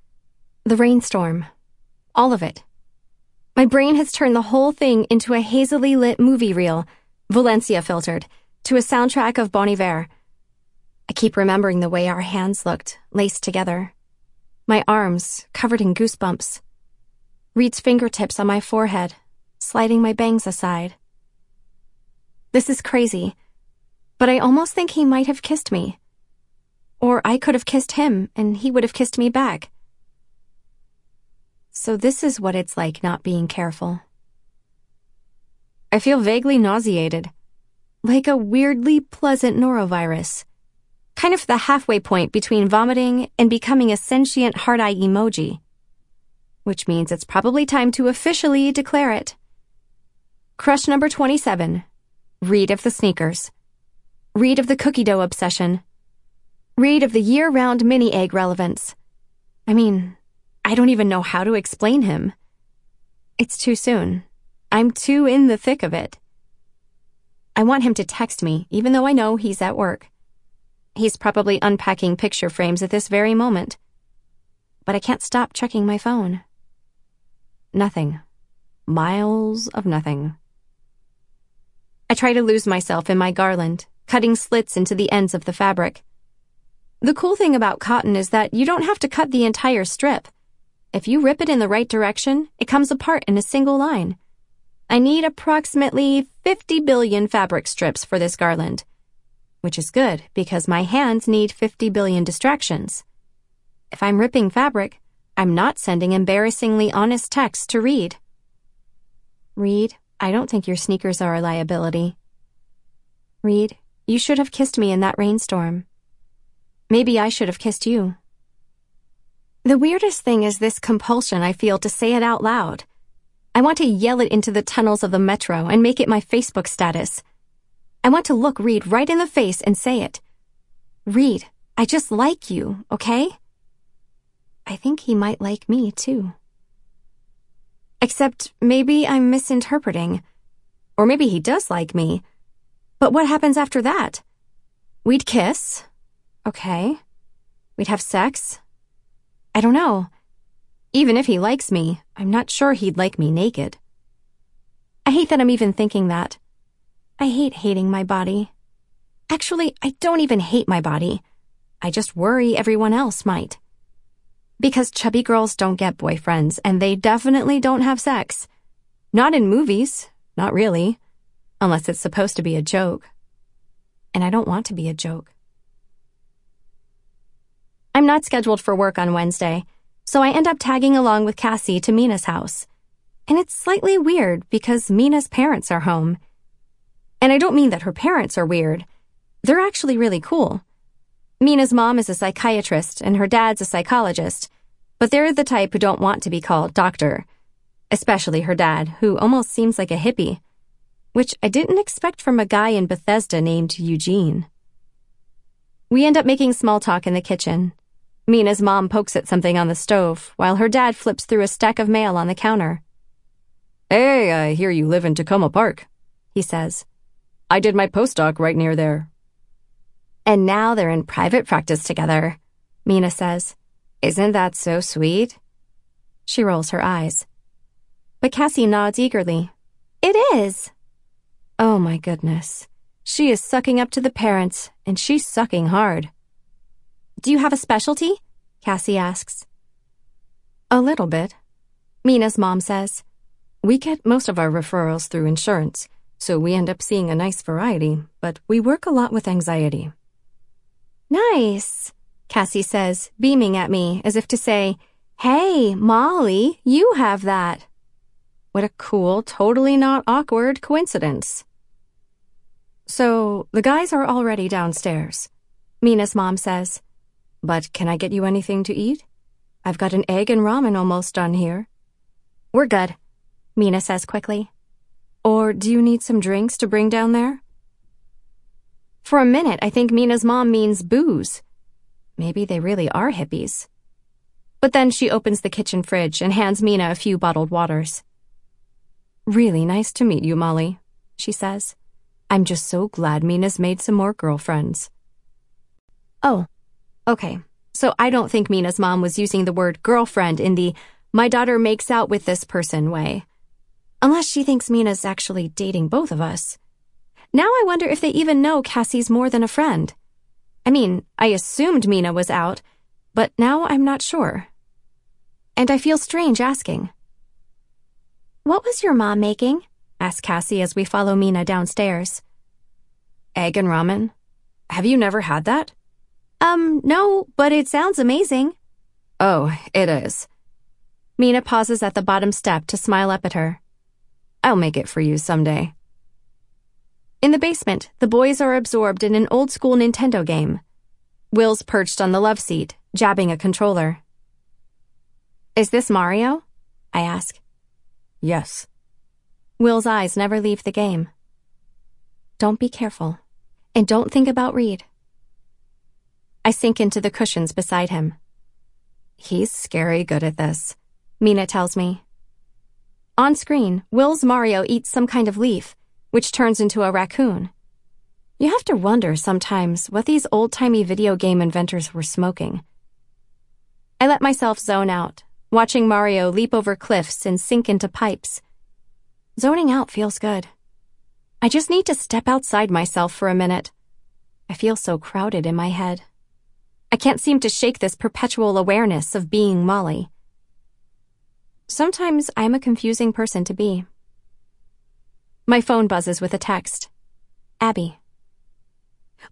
The rainstorm. All of it. My brain has turned the whole thing into a hazily lit movie reel, Valencia filtered, to a soundtrack of Bon Iver. I keep remembering the way our hands looked, laced together. My arms, covered in goosebumps. Reed's fingertips on my forehead, sliding my bangs aside. This is crazy, but I almost think he might have kissed me. Or I could have kissed him, and he would have kissed me back. So this is what it's like not being careful. I feel vaguely nauseated, like a weirdly pleasant norovirus, kind of the halfway point between vomiting and becoming a sentient heart eye emoji. Which means it's probably time to officially declare it. Crush number 27, Reed of the Sneakers. Reed of the cookie dough obsession. Reed of the year round mini egg relevance. I mean, I don't even know how to explain him. It's too soon. I'm too in the thick of it. I want him to text me, even though I know he's at work. He's probably unpacking picture frames at this very moment. But I can't stop checking my phone. Nothing. Miles of nothing. I try to lose myself in my garland, cutting slits into the ends of the fabric. The cool thing about cotton is that you don't have to cut the entire strip. If you rip it in the right direction, it comes apart in a single line. I need approximately 50 billion fabric strips for this garland, which is good because my hands need 50 billion distractions. If I'm ripping fabric, I'm not sending embarrassingly honest texts to Reed. Reed, I don't think your sneakers are a liability. Reed, you should have kissed me in that rainstorm. Maybe I should have kissed you. The weirdest thing is this compulsion I feel to say it out loud. I want to yell it into the tunnels of the metro and make it my Facebook status. I want to look Reed right in the face and say it. Reed, I just like you, okay? I think he might like me, too. Except maybe I'm misinterpreting. Or maybe he does like me. But what happens after that? We'd kiss. Okay. We'd have sex. I don't know. Even if he likes me, I'm not sure he'd like me naked. I hate that I'm even thinking that. I hate hating my body. Actually, I don't even hate my body. I just worry everyone else might. Because chubby girls don't get boyfriends, and they definitely don't have sex. Not in movies, not really. Unless it's supposed to be a joke. And I don't want to be a joke. I'm not scheduled for work on Wednesday, so I end up tagging along with Cassie to Mina's house. And it's slightly weird because Mina's parents are home. And I don't mean that her parents are weird. They're actually really cool. Mina's mom is a psychiatrist and her dad's a psychologist, but they're the type who don't want to be called doctor. Especially her dad, who almost seems like a hippie, which I didn't expect from a guy in Bethesda named Eugene. We end up making small talk in the kitchen. Mina's mom pokes at something on the stove, while her dad flips through a stack of mail on the counter. Hey, I hear you live in Takoma Park, he says. I did my postdoc right near there. And now they're in private practice together, Mina says. Isn't that so sweet? She rolls her eyes. But Cassie nods eagerly. It is. Oh my goodness. She is sucking up to the parents, and she's sucking hard. Do you have a specialty? Cassie asks. A little bit. Mina's mom says. We get most of our referrals through insurance, so we end up seeing a nice variety, but we work a lot with anxiety. Nice, Cassie says, beaming at me as if to say, Hey, Molly, you have that. What a cool, totally not awkward coincidence. So, the guys are already downstairs. Mina's mom says, But can I get you anything to eat? I've got an egg and ramen almost done here. We're good, Mina says quickly. Or do you need some drinks to bring down there? For a minute, I think Mina's mom means booze. Maybe they really are hippies. But then she opens the kitchen fridge and hands Mina a few bottled waters. Really nice to meet you, Molly, she says. I'm just so glad Mina's made some more girlfriends. Oh, okay. So I don't think Mina's mom was using the word girlfriend in the my daughter makes out with this person way. Unless she thinks Mina's actually dating both of us. Now I wonder if they even know Cassie's more than a friend. I mean, I assumed Mina was out, but now I'm not sure. And I feel strange asking. What was your mom making? asks Cassie as we follow Mina downstairs. Egg and ramen? Have you never had that? Um, no, but it sounds amazing. Oh, it is. Mina pauses at the bottom step to smile up at her. I'll make it for you someday. In the basement, the boys are absorbed in an old school Nintendo game. Will's perched on the love seat, jabbing a controller. Is this Mario? I ask. Yes. Will's eyes never leave the game. Don't be careful. And don't think about Reed. I sink into the cushions beside him. He's scary good at this, Mina tells me. On screen, Will's Mario eats some kind of leaf, which turns into a raccoon. You have to wonder sometimes what these old timey video game inventors were smoking. I let myself zone out, watching Mario leap over cliffs and sink into pipes. Zoning out feels good. I just need to step outside myself for a minute. I feel so crowded in my head. I can't seem to shake this perpetual awareness of being Molly. Sometimes I'm a confusing person to be. My phone buzzes with a text. Abby.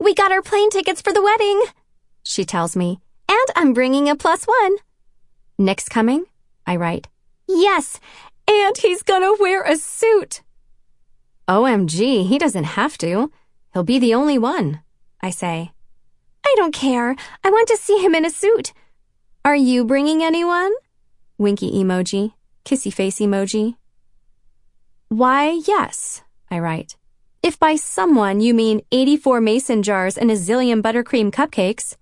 We got our plane tickets for the wedding, she tells me, and I'm bringing a plus one. Nick's coming? I write. Yes, and he's gonna wear a suit. OMG, he doesn't have to. He'll be the only one, I say. I don't care. I want to see him in a suit. Are you bringing anyone? Winky emoji, kissy face emoji. Why, yes, I write. If by someone you mean 84 mason jars and a zillion buttercream cupcakes.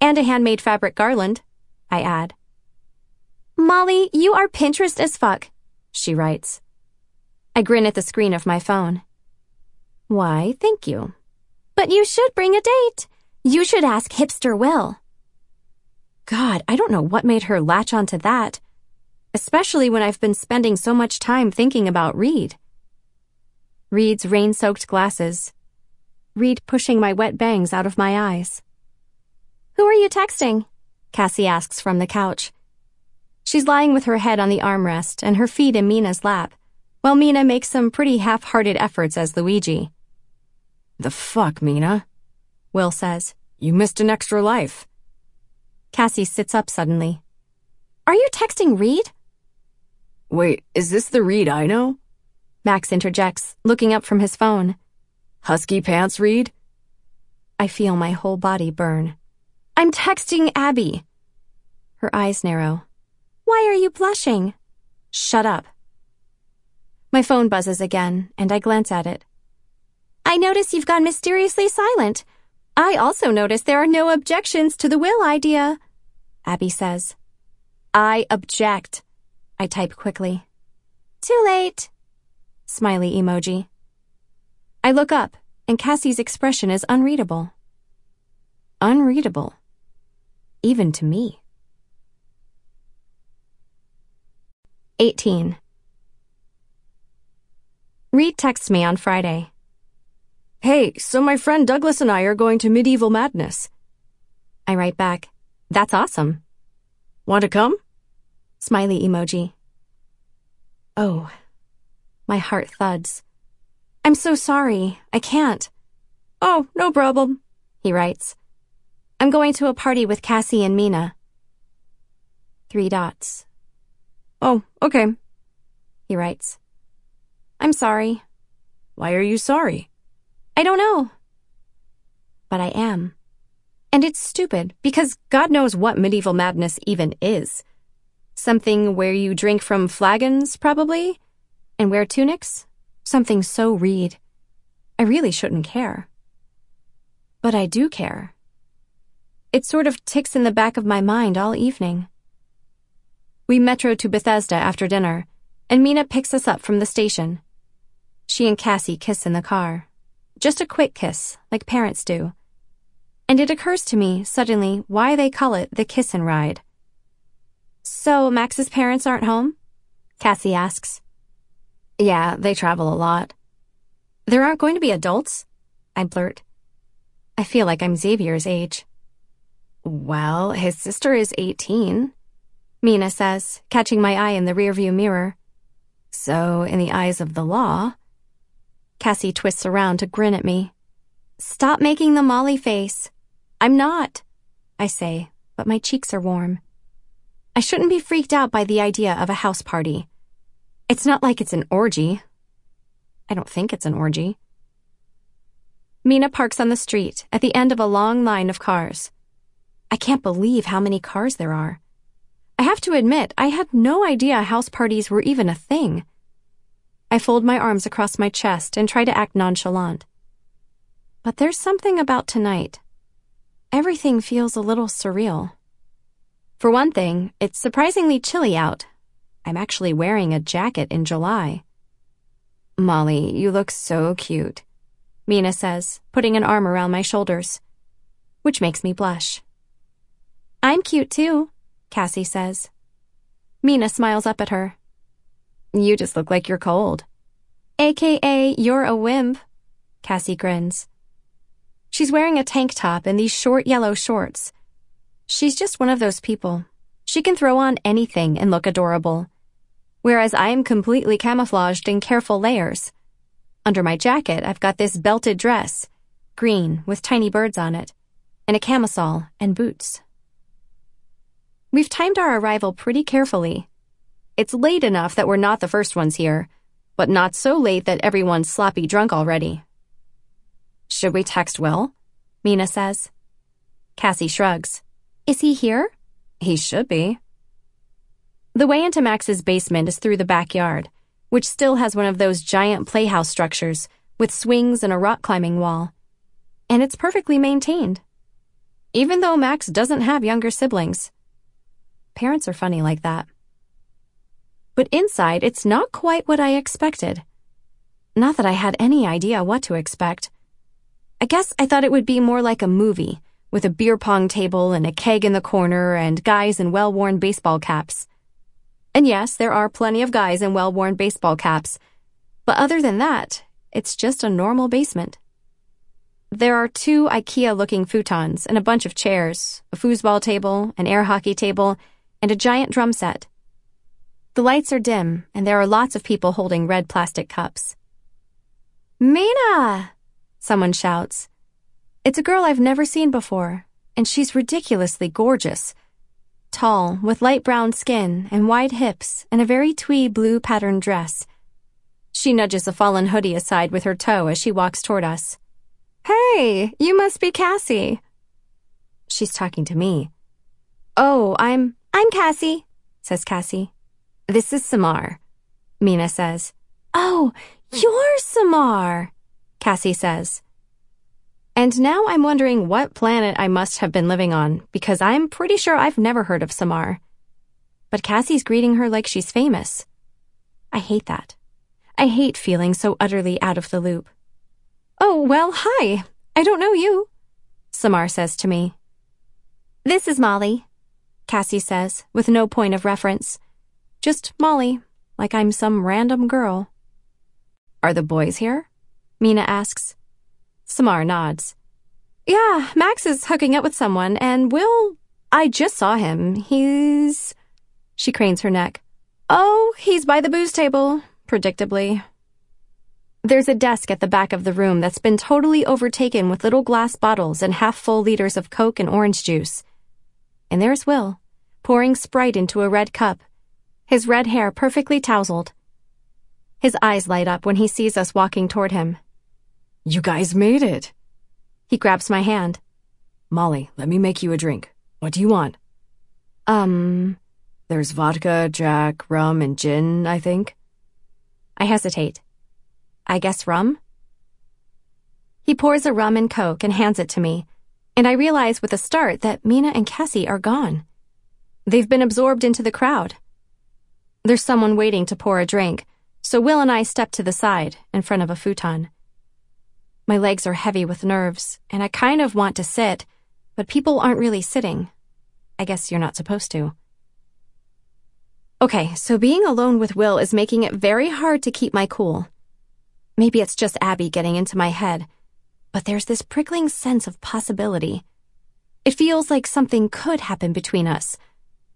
And a handmade fabric garland, I add. Molly, you are Pinterest as fuck, she writes. I grin at the screen of my phone. Why, thank you. But you should bring a date. You should ask Hipster Will. God, I don't know what made her latch onto that, especially when I've been spending so much time thinking about Reed. Reed's rain soaked glasses. Reed pushing my wet bangs out of my eyes. Who are you texting? Cassie asks from the couch. She's lying with her head on the armrest and her feet in Mina's lap, while Mina makes some pretty half hearted efforts as Luigi. The fuck, Mina? Will says. You missed an extra life. Cassie sits up suddenly. Are you texting Reed? Wait, is this the Reed I know? Max interjects, looking up from his phone. Husky pants Reed? I feel my whole body burn. I'm texting Abby. Her eyes narrow. Why are you blushing? Shut up. My phone buzzes again, and I glance at it. I notice you've gone mysteriously silent. I also notice there are no objections to the will idea, Abby says. I object, I type quickly. Too late. Smiley emoji. I look up, and Cassie's expression is unreadable. Unreadable. Even to me. 18. Reed texts me on Friday. Hey, so my friend Douglas and I are going to Medieval Madness. I write back, That's awesome. Want to come? Smiley emoji. Oh. My heart thuds. I'm so sorry. I can't. Oh, no problem, he writes. I'm going to a party with Cassie and Mina. Three dots. Oh, okay, he writes. I'm sorry. Why are you sorry? I don't know. But I am. And it's stupid because God knows what medieval madness even is. Something where you drink from flagons, probably, and wear tunics. Something so Reed. I really shouldn't care. But I do care. It sort of ticks in the back of my mind all evening. We metro to Bethesda after dinner, and Mina picks us up from the station. She and Cassie kiss in the car. Just a quick kiss, like parents do. And it occurs to me, suddenly, why they call it the kiss and ride. So, Max's parents aren't home? Cassie asks. Yeah, they travel a lot. There aren't going to be adults? I blurt. I feel like I'm Xavier's age. Well, his sister is 18, Mina says, catching my eye in the rearview mirror. So, in the eyes of the law, Cassie twists around to grin at me. Stop making the Molly face. I'm not, I say, but my cheeks are warm. I shouldn't be freaked out by the idea of a house party. It's not like it's an orgy. I don't think it's an orgy. Mina parks on the street at the end of a long line of cars. I can't believe how many cars there are. I have to admit, I had no idea house parties were even a thing. I fold my arms across my chest and try to act nonchalant. but there's something about tonight. Everything feels a little surreal. For one thing, it's surprisingly chilly out. I'm actually wearing a jacket in July. Molly, you look so cute, Mina says, putting an arm around my shoulders, which makes me blush. I'm cute too, Cassie says. Mina smiles up at her. You just look like you're cold. AKA, you're a wimp, Cassie grins. She's wearing a tank top and these short yellow shorts. She's just one of those people. She can throw on anything and look adorable. Whereas I am completely camouflaged in careful layers. Under my jacket, I've got this belted dress, green with tiny birds on it, and a camisole and boots. We've timed our arrival pretty carefully. It's late enough that we're not the first ones here, but not so late that everyone's sloppy drunk already. Should we text Will? Mina says. Cassie shrugs. Is he here? He should be. The way into Max's basement is through the backyard, which still has one of those giant playhouse structures with swings and a rock climbing wall. And it's perfectly maintained. Even though Max doesn't have younger siblings. Parents are funny like that. But inside, it's not quite what I expected. Not that I had any idea what to expect. I guess I thought it would be more like a movie, with a beer pong table and a keg in the corner and guys in well worn baseball caps. And yes, there are plenty of guys in well worn baseball caps. But other than that, it's just a normal basement. There are two IKEA looking futons and a bunch of chairs, a foosball table, an air hockey table, and a giant drum set. The lights are dim, and there are lots of people holding red plastic cups. Mina! Someone shouts. It's a girl I've never seen before, and she's ridiculously gorgeous. Tall, with light brown skin and wide hips and a very twee blue patterned dress. She nudges a fallen hoodie aside with her toe as she walks toward us. Hey, you must be Cassie. She's talking to me. Oh, I'm, I'm Cassie, says Cassie. This is Samar, Mina says. Oh, you're Samar, Cassie says. And now I'm wondering what planet I must have been living on, because I'm pretty sure I've never heard of Samar. But Cassie's greeting her like she's famous. I hate that. I hate feeling so utterly out of the loop. Oh, well, hi. I don't know you, Samar says to me. This is Molly, Cassie says, with no point of reference. Just Molly, like I'm some random girl. Are the boys here? Mina asks. Samar nods. Yeah, Max is hooking up with someone, and Will. I just saw him. He's. She cranes her neck. Oh, he's by the booze table, predictably. There's a desk at the back of the room that's been totally overtaken with little glass bottles and half full liters of Coke and orange juice. And there's Will, pouring Sprite into a red cup, his red hair perfectly tousled. His eyes light up when he sees us walking toward him. You guys made it. He grabs my hand. Molly, let me make you a drink. What do you want? Um, there's vodka, Jack, rum, and gin, I think. I hesitate. I guess rum? He pours a rum and coke and hands it to me, and I realize with a start that Mina and Cassie are gone. They've been absorbed into the crowd. There's someone waiting to pour a drink, so Will and I step to the side, in front of a futon. My legs are heavy with nerves, and I kind of want to sit, but people aren't really sitting. I guess you're not supposed to. Okay, so being alone with Will is making it very hard to keep my cool. Maybe it's just Abby getting into my head, but there's this prickling sense of possibility. It feels like something could happen between us.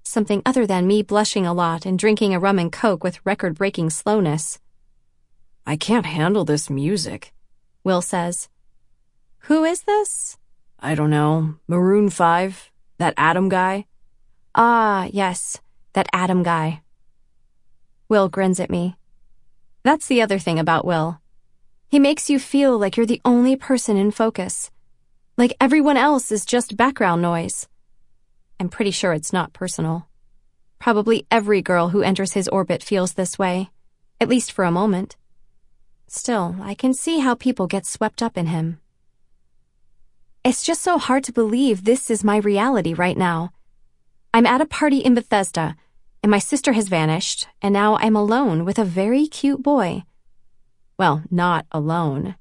Something other than me blushing a lot and drinking a rum and coke with record breaking slowness. I can't handle this music, Will says. Who is this? I don't know. Maroon 5? That Adam guy? Ah, yes, that Adam guy. Will grins at me. That's the other thing about Will. He makes you feel like you're the only person in focus. Like everyone else is just background noise. I'm pretty sure it's not personal. Probably every girl who enters his orbit feels this way, at least for a moment. Still, I can see how people get swept up in him. It's just so hard to believe this is my reality right now. I'm at a party in Bethesda, and my sister has vanished, and now I'm alone with a very cute boy. Well, not alone,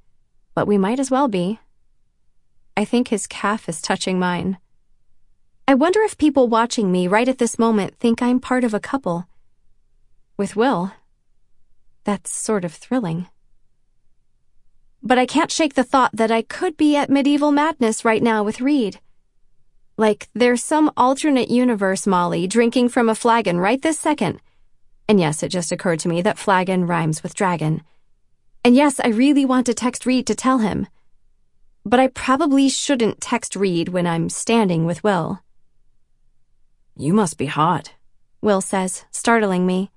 but we might as well be. I think his calf is touching mine. I wonder if people watching me right at this moment think I'm part of a couple. With Will, that's sort of thrilling. But I can't shake the thought that I could be at medieval madness right now with Reed. Like, there's some alternate universe Molly drinking from a flagon right this second. And yes, it just occurred to me that flagon rhymes with dragon. And yes, I really want to text Reed to tell him. But I probably shouldn't text Reed when I'm standing with Will. You must be hot, Will says, startling me.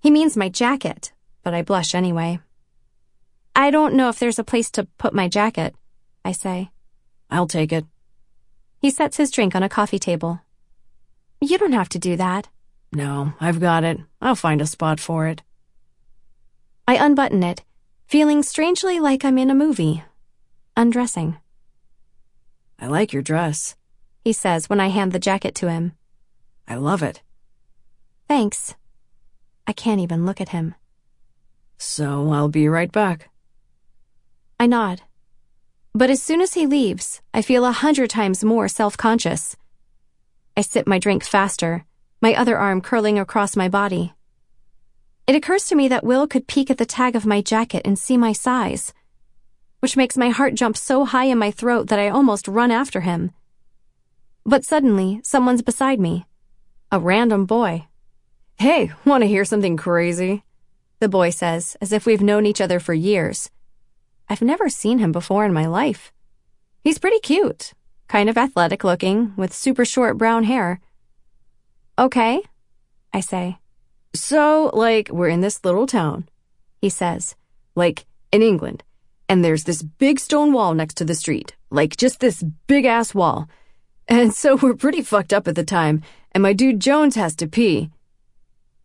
He means my jacket, but I blush anyway. I don't know if there's a place to put my jacket, I say. I'll take it. He sets his drink on a coffee table. You don't have to do that. No, I've got it. I'll find a spot for it. I unbutton it, feeling strangely like I'm in a movie. Undressing. I like your dress, he says when I hand the jacket to him. I love it. Thanks. I can't even look at him. So I'll be right back. I nod. But as soon as he leaves, I feel a hundred times more self-conscious. I sip my drink faster, my other arm curling across my body. It occurs to me that Will could peek at the tag of my jacket and see my size, which makes my heart jump so high in my throat that I almost run after him. But suddenly, someone's beside me. A random boy. Hey, want to hear something crazy? The boy says, as if we've known each other for years. I've never seen him before in my life. He's pretty cute, kind of athletic looking, with super short brown hair. Okay, I say. So, like, we're in this little town, he says, like, in England, and there's this big stone wall next to the street, like, just this big ass wall. And so we're pretty fucked up at the time, and my dude Jones has to pee.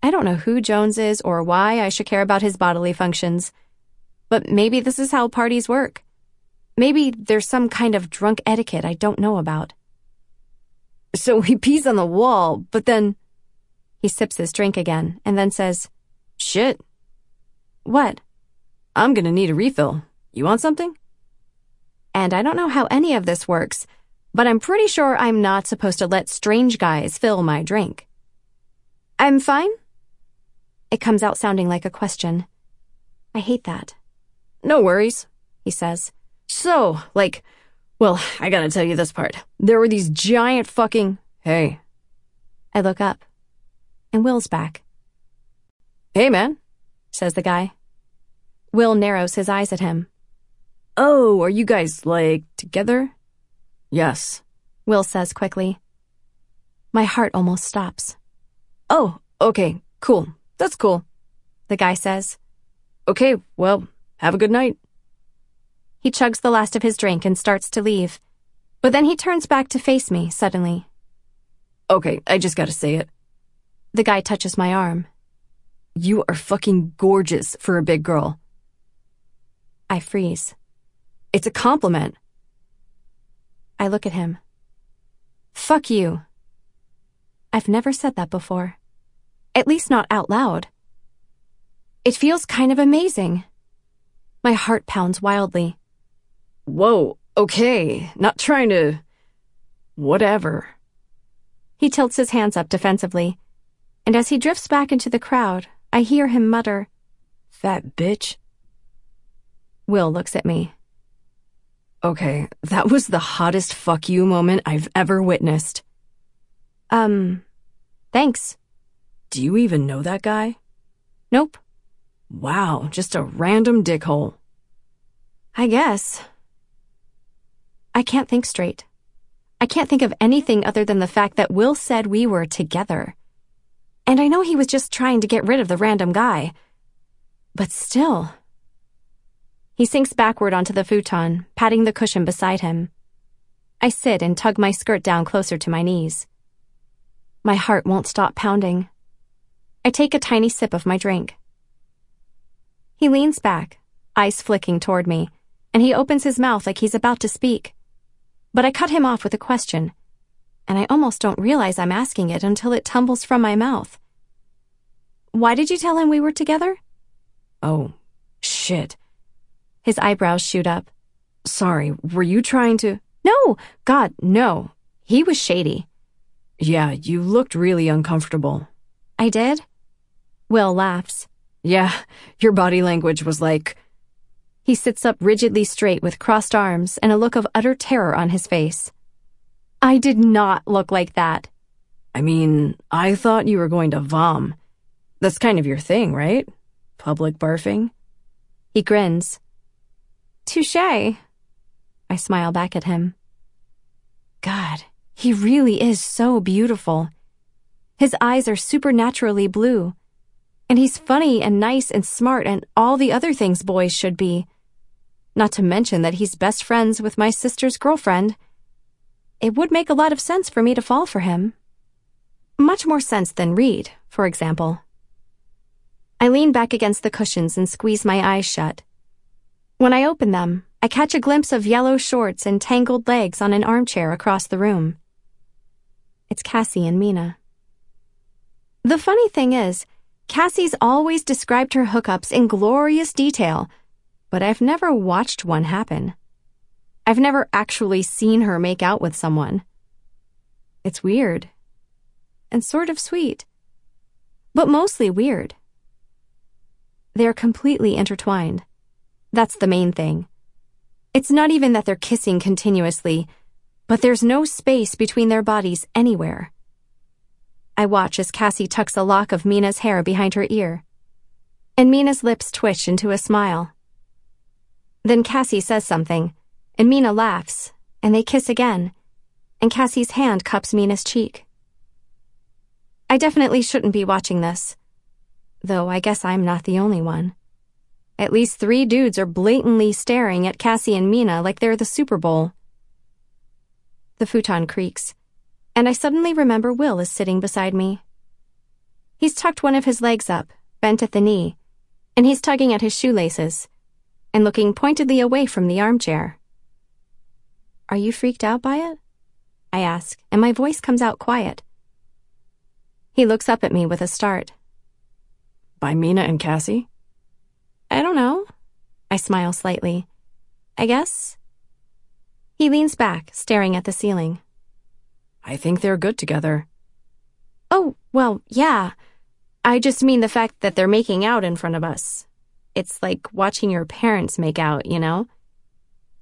I don't know who Jones is or why I should care about his bodily functions. But maybe this is how parties work. Maybe there's some kind of drunk etiquette I don't know about. So he pees on the wall, but then he sips his drink again and then says, Shit. What? I'm gonna need a refill. You want something? And I don't know how any of this works, but I'm pretty sure I'm not supposed to let strange guys fill my drink. I'm fine? It comes out sounding like a question. I hate that. No worries, he says. So, like, well, I gotta tell you this part. There were these giant fucking. Hey. I look up and Will's back. Hey, man, says the guy. Will narrows his eyes at him. Oh, are you guys, like, together? Yes, Will says quickly. My heart almost stops. Oh, okay, cool. That's cool, the guy says. Okay, well, have a good night. He chugs the last of his drink and starts to leave, but then he turns back to face me suddenly. Okay, I just gotta say it. The guy touches my arm. You are fucking gorgeous for a big girl. I freeze. It's a compliment. I look at him. Fuck you. I've never said that before. At least not out loud. It feels kind of amazing. My heart pounds wildly. Whoa, okay, not trying to. Whatever. He tilts his hands up defensively and as he drifts back into the crowd, I hear him mutter, Fat bitch. Will looks at me. Okay, that was the hottest fuck you moment I've ever witnessed. Um, thanks. Do you even know that guy? Nope. Wow, just a random dickhole. I guess. I can't think straight. I can't think of anything other than the fact that Will said we were together. And I know he was just trying to get rid of the random guy. But still. He sinks backward onto the futon, patting the cushion beside him. I sit and tug my skirt down closer to my knees. My heart won't stop pounding. I take a tiny sip of my drink. He leans back, eyes flicking toward me, and he opens his mouth like he's about to speak. but I cut him off with a question, and I almost don't realize I'm asking it until it tumbles from my mouth. Why did you tell him we were together? Oh, shit. His eyebrows shoot up. Sorry, were you trying to? No, God, no. He was shady. Yeah, you looked really uncomfortable. I did? Will laughs. Yeah, your body language was like. He sits up rigidly straight with crossed arms and a look of utter terror on his face. I did not look like that. I mean, I thought you were going to vom. That's kind of your thing, right? Public barfing? He grins. Touche. I smile back at him. God, he really is so beautiful. His eyes are supernaturally blue. And he's funny and nice and smart and all the other things boys should be. Not to mention that he's best friends with my sister's girlfriend. It would make a lot of sense for me to fall for him. Much more sense than Reed, for example. I lean back against the cushions and squeeze my eyes shut. When I open them, I catch a glimpse of yellow shorts and tangled legs on an armchair across the room. It's Cassie and Mina. The funny thing is, Cassie's always described her hookups in glorious detail, but I've never watched one happen. I've never actually seen her make out with someone. It's weird. And sort of sweet. But mostly weird. They're completely intertwined. That's the main thing. It's not even that they're kissing continuously, but there's no space between their bodies anywhere. I watch as Cassie tucks a lock of Mina's hair behind her ear, and Mina's lips twitch into a smile. Then Cassie says something, and Mina laughs, and they kiss again, and Cassie's hand cups Mina's cheek. I definitely shouldn't be watching this, though I guess I'm not the only one. At least three dudes are blatantly staring at Cassie and Mina like they're the Super Bowl. The futon creaks, and I suddenly remember Will is sitting beside me. He's tucked one of his legs up, bent at the knee, and he's tugging at his shoelaces and looking pointedly away from the armchair. Are you freaked out by it? I ask, and my voice comes out quiet. He looks up at me with a start. By Mina and Cassie? I don't know. I smile slightly. I guess. He leans back, staring at the ceiling. I think they're good together. Oh, well, yeah. I just mean the fact that they're making out in front of us. It's like watching your parents make out, you know?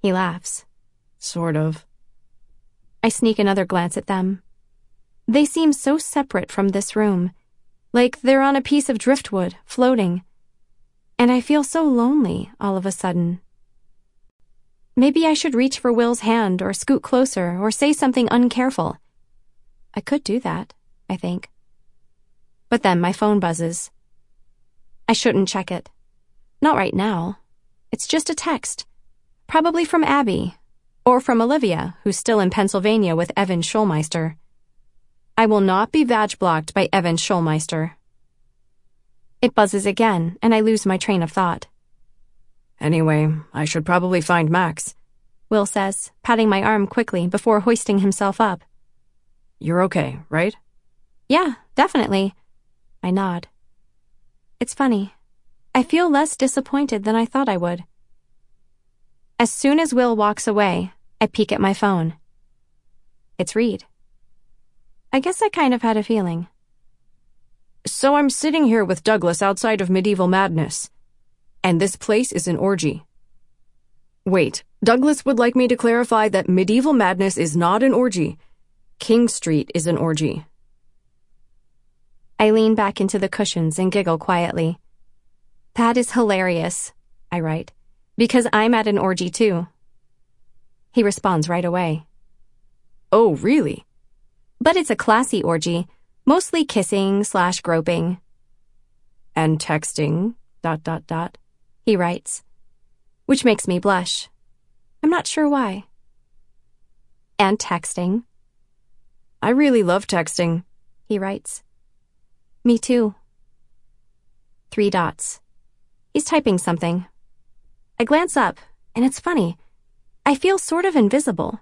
He laughs. Sort of. I sneak another glance at them. They seem so separate from this room, like they're on a piece of driftwood, floating and I feel so lonely all of a sudden. Maybe I should reach for Will's hand or scoot closer or say something uncareful. I could do that, I think. But then my phone buzzes. I shouldn't check it. Not right now. It's just a text. Probably from Abby. Or from Olivia, who's still in Pennsylvania with Evan Schulmeister. I will not be vag blocked by Evan Schulmeister. It buzzes again, and I lose my train of thought. Anyway, I should probably find Max, Will says, patting my arm quickly before hoisting himself up. You're okay, right? Yeah, definitely. I nod. It's funny. I feel less disappointed than I thought I would. As soon as Will walks away, I peek at my phone. It's Reed. I guess I kind of had a feeling. So I'm sitting here with Douglas outside of Medieval Madness. And this place is an orgy. Wait, Douglas would like me to clarify that Medieval Madness is not an orgy. King Street is an orgy. I lean back into the cushions and giggle quietly. That is hilarious, I write, because I'm at an orgy too. He responds right away. Oh, really? But it's a classy orgy Mostly kissing slash groping. And texting, dot dot dot, he writes. Which makes me blush. I'm not sure why. And texting. I really love texting, he writes. Me too. Three dots. He's typing something. I glance up, and it's funny. I feel sort of invisible.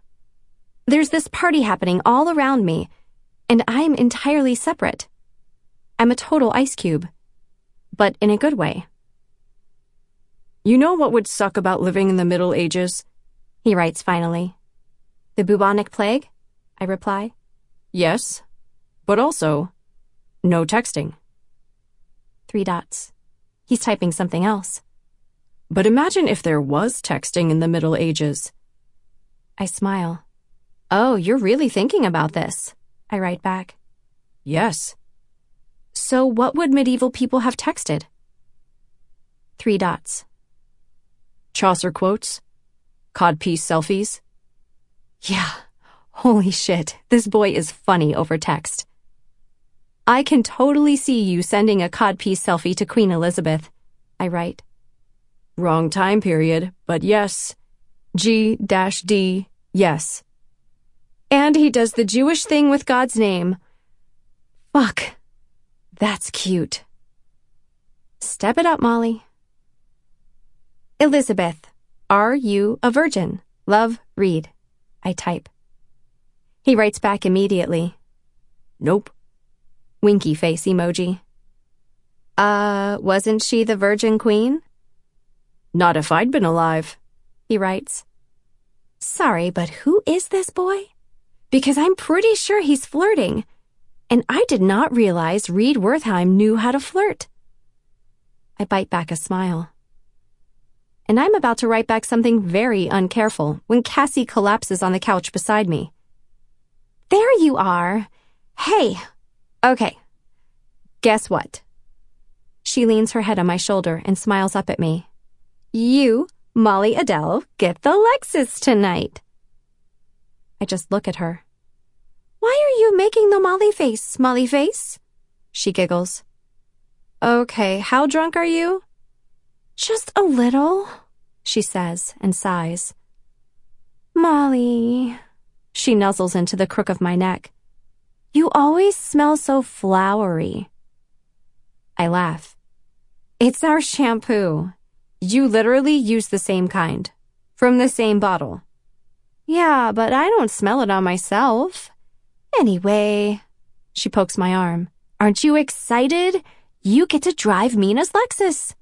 There's this party happening all around me, and I'm entirely separate. I'm a total ice cube, but in a good way. You know what would suck about living in the Middle Ages? He writes finally. The bubonic plague? I reply. Yes, but also no texting. Three dots. He's typing something else. But imagine if there was texting in the Middle Ages. I smile. Oh, you're really thinking about this. I write back. Yes. So what would medieval people have texted? Three dots. Chaucer quotes. Codpiece selfies. Yeah. Holy shit. This boy is funny over text. I can totally see you sending a codpiece selfie to Queen Elizabeth. I write. Wrong time period, but yes. G dash D, yes. And he does the Jewish thing with God's name. Fuck. That's cute. Step it up, Molly. Elizabeth, are you a virgin? Love, Reed. I type. He writes back immediately. Nope. Winky face emoji. Uh, wasn't she the Virgin Queen? Not if I'd been alive. He writes. Sorry, but who is this boy? Because I'm pretty sure he's flirting. And I did not realize Reed Wertheim knew how to flirt. I bite back a smile. And I'm about to write back something very uncareful when Cassie collapses on the couch beside me. There you are. Hey. Okay. Guess what? She leans her head on my shoulder and smiles up at me. You, Molly Adele, get the Lexus tonight. I just look at her. Why are you making the Molly face, Molly face? She giggles. Okay, how drunk are you? Just a little, she says and sighs. Molly, she nuzzles into the crook of my neck. You always smell so flowery. I laugh. It's our shampoo. You literally use the same kind. From the same bottle. Yeah, but I don't smell it on myself. Anyway, she pokes my arm. Aren't you excited? You get to drive Mina's Lexus.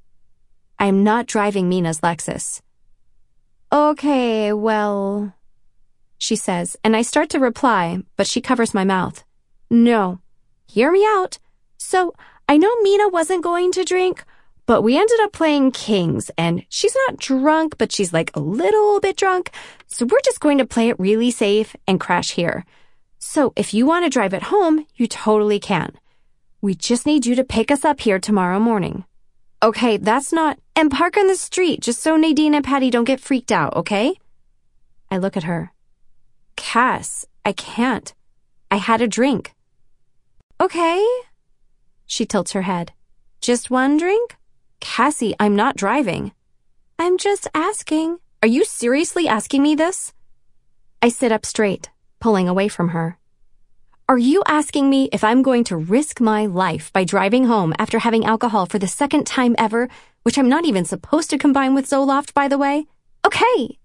I'm not driving Mina's Lexus. Okay, well, she says, and I start to reply, but she covers my mouth. No. Hear me out. So, I know Mina wasn't going to drink, but we ended up playing Kings, and she's not drunk, but she's like a little bit drunk. So we're just going to play it really safe and crash here. So if you want to drive it home, you totally can. We just need you to pick us up here tomorrow morning. Okay, that's not, and park on the street just so Nadine and Patty don't get freaked out, okay? I look at her. Cass, I can't. I had a drink. Okay. She tilts her head. Just one drink? Cassie, I'm not driving. I'm just asking. Are you seriously asking me this? I sit up straight, pulling away from her. Are you asking me if I'm going to risk my life by driving home after having alcohol for the second time ever, which I'm not even supposed to combine with Zoloft, by the way? Okay.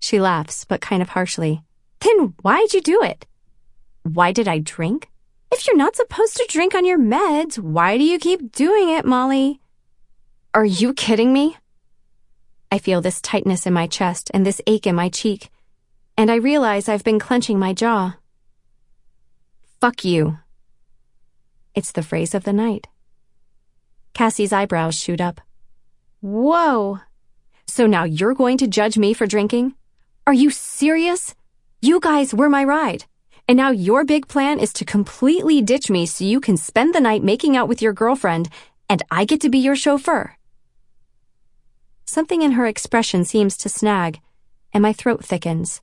She laughs, but kind of harshly. Then why'd you do it? Why did I drink? If you're not supposed to drink on your meds, why do you keep doing it, Molly? Are you kidding me? I feel this tightness in my chest and this ache in my cheek, and I realize I've been clenching my jaw. Fuck you. It's the phrase of the night. Cassie's eyebrows shoot up. Whoa. So now you're going to judge me for drinking? Are you serious? You guys were my ride. And now your big plan is to completely ditch me so you can spend the night making out with your girlfriend and I get to be your chauffeur. Something in her expression seems to snag, and my throat thickens.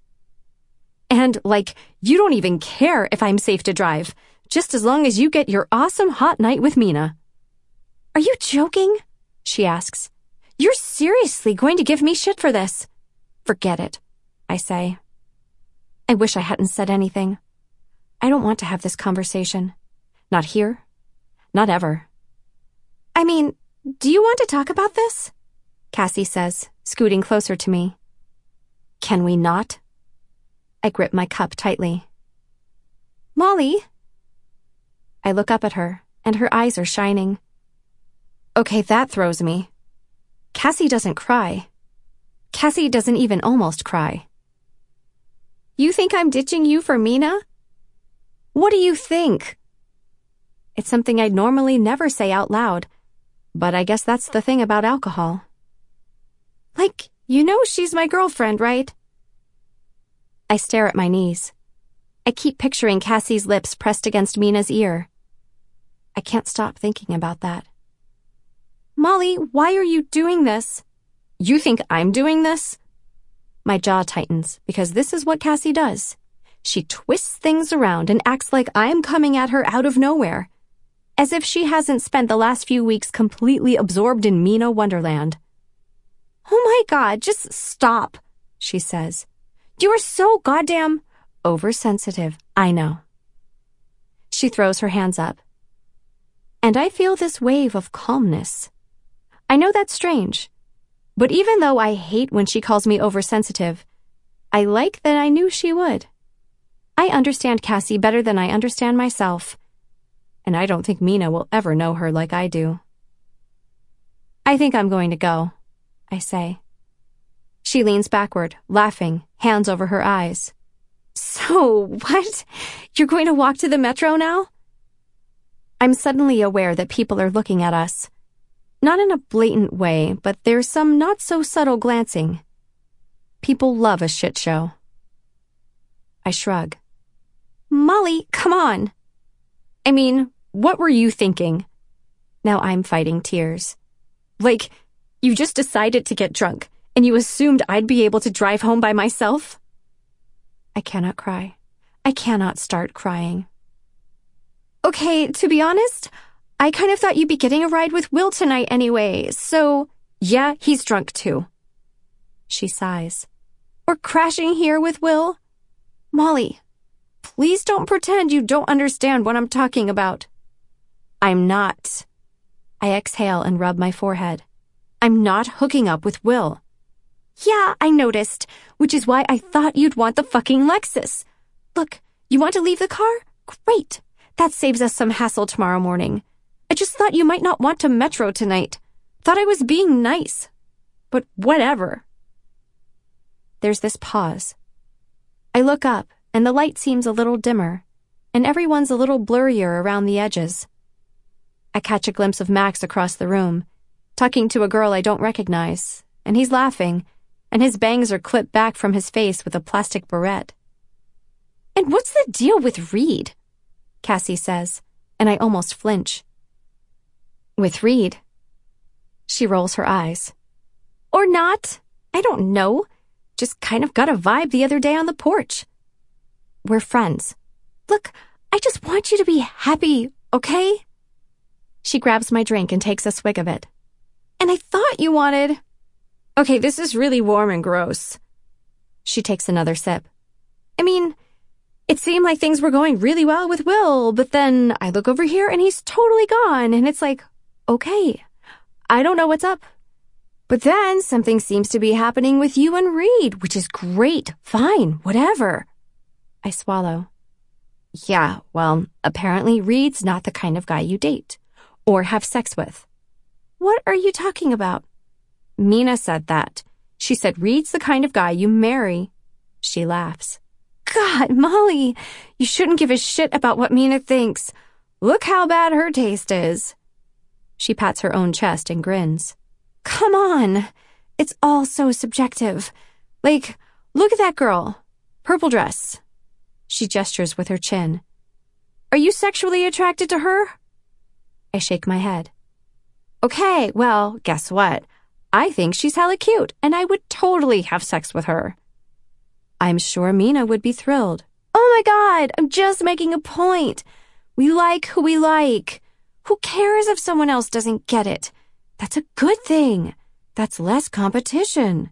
And, like, you don't even care if I'm safe to drive, just as long as you get your awesome hot night with Mina. Are you joking? She asks. You're seriously going to give me shit for this? Forget it, I say. I wish I hadn't said anything. I don't want to have this conversation. Not here. Not ever. I mean, do you want to talk about this? Cassie says, scooting closer to me. Can we not? I grip my cup tightly. Molly! I look up at her, and her eyes are shining. Okay, that throws me. Cassie doesn't cry. Cassie doesn't even almost cry. You think I'm ditching you for Mina? What do you think? It's something I'd normally never say out loud, but I guess that's the thing about alcohol. Like, you know she's my girlfriend, right? I stare at my knees. I keep picturing Cassie's lips pressed against Mina's ear. I can't stop thinking about that. Molly, why are you doing this? You think I'm doing this? My jaw tightens because this is what Cassie does. She twists things around and acts like I'm coming at her out of nowhere, as if she hasn't spent the last few weeks completely absorbed in Mina Wonderland. Oh my god, just stop, she says. You are so goddamn oversensitive, I know. She throws her hands up. And I feel this wave of calmness. I know that's strange, but even though I hate when she calls me oversensitive, I like that I knew she would. I understand Cassie better than I understand myself. And I don't think Mina will ever know her like I do. I think I'm going to go, I say. She leans backward, laughing, hands over her eyes. So, what? You're going to walk to the metro now? I'm suddenly aware that people are looking at us. Not in a blatant way, but there's some not so subtle glancing. People love a shit show. I shrug. Molly, come on. I mean, what were you thinking? Now I'm fighting tears. Like, you just decided to get drunk, and you assumed I'd be able to drive home by myself? I cannot cry. I cannot start crying. Okay, to be honest, I kind of thought you'd be getting a ride with Will tonight anyway, so yeah, he's drunk too. She sighs. We're crashing here with Will? Molly, Please don't pretend you don't understand what I'm talking about. I'm not. I exhale and rub my forehead. I'm not hooking up with Will. Yeah, I noticed, which is why I thought you'd want the fucking Lexus. Look, you want to leave the car? Great. That saves us some hassle tomorrow morning. I just thought you might not want to metro tonight. Thought I was being nice. But whatever. There's this pause. I look up and the light seems a little dimmer, and everyone's a little blurrier around the edges. I catch a glimpse of Max across the room, talking to a girl I don't recognize, and he's laughing, and his bangs are clipped back from his face with a plastic barrette. And what's the deal with Reed? Cassie says, and I almost flinch. With Reed? She rolls her eyes. Or not. I don't know. Just kind of got a vibe the other day on the porch. We're friends. Look, I just want you to be happy, okay? She grabs my drink and takes a swig of it. And I thought you wanted. Okay, this is really warm and gross. She takes another sip. I mean, it seemed like things were going really well with Will, but then I look over here and he's totally gone, and it's like, okay, I don't know what's up. But then something seems to be happening with you and Reed, which is great, fine, whatever. I swallow. Yeah, well, apparently Reed's not the kind of guy you date or have sex with. What are you talking about? Mina said that. She said Reed's the kind of guy you marry. She laughs. God, Molly, you shouldn't give a shit about what Mina thinks. Look how bad her taste is. She pats her own chest and grins. Come on. It's all so subjective. Like, look at that girl. Purple dress. She gestures with her chin. Are you sexually attracted to her? I shake my head. Okay, well, guess what? I think she's hella cute, and I would totally have sex with her. I'm sure Mina would be thrilled. Oh my god, I'm just making a point. We like who we like. Who cares if someone else doesn't get it? That's a good thing. That's less competition.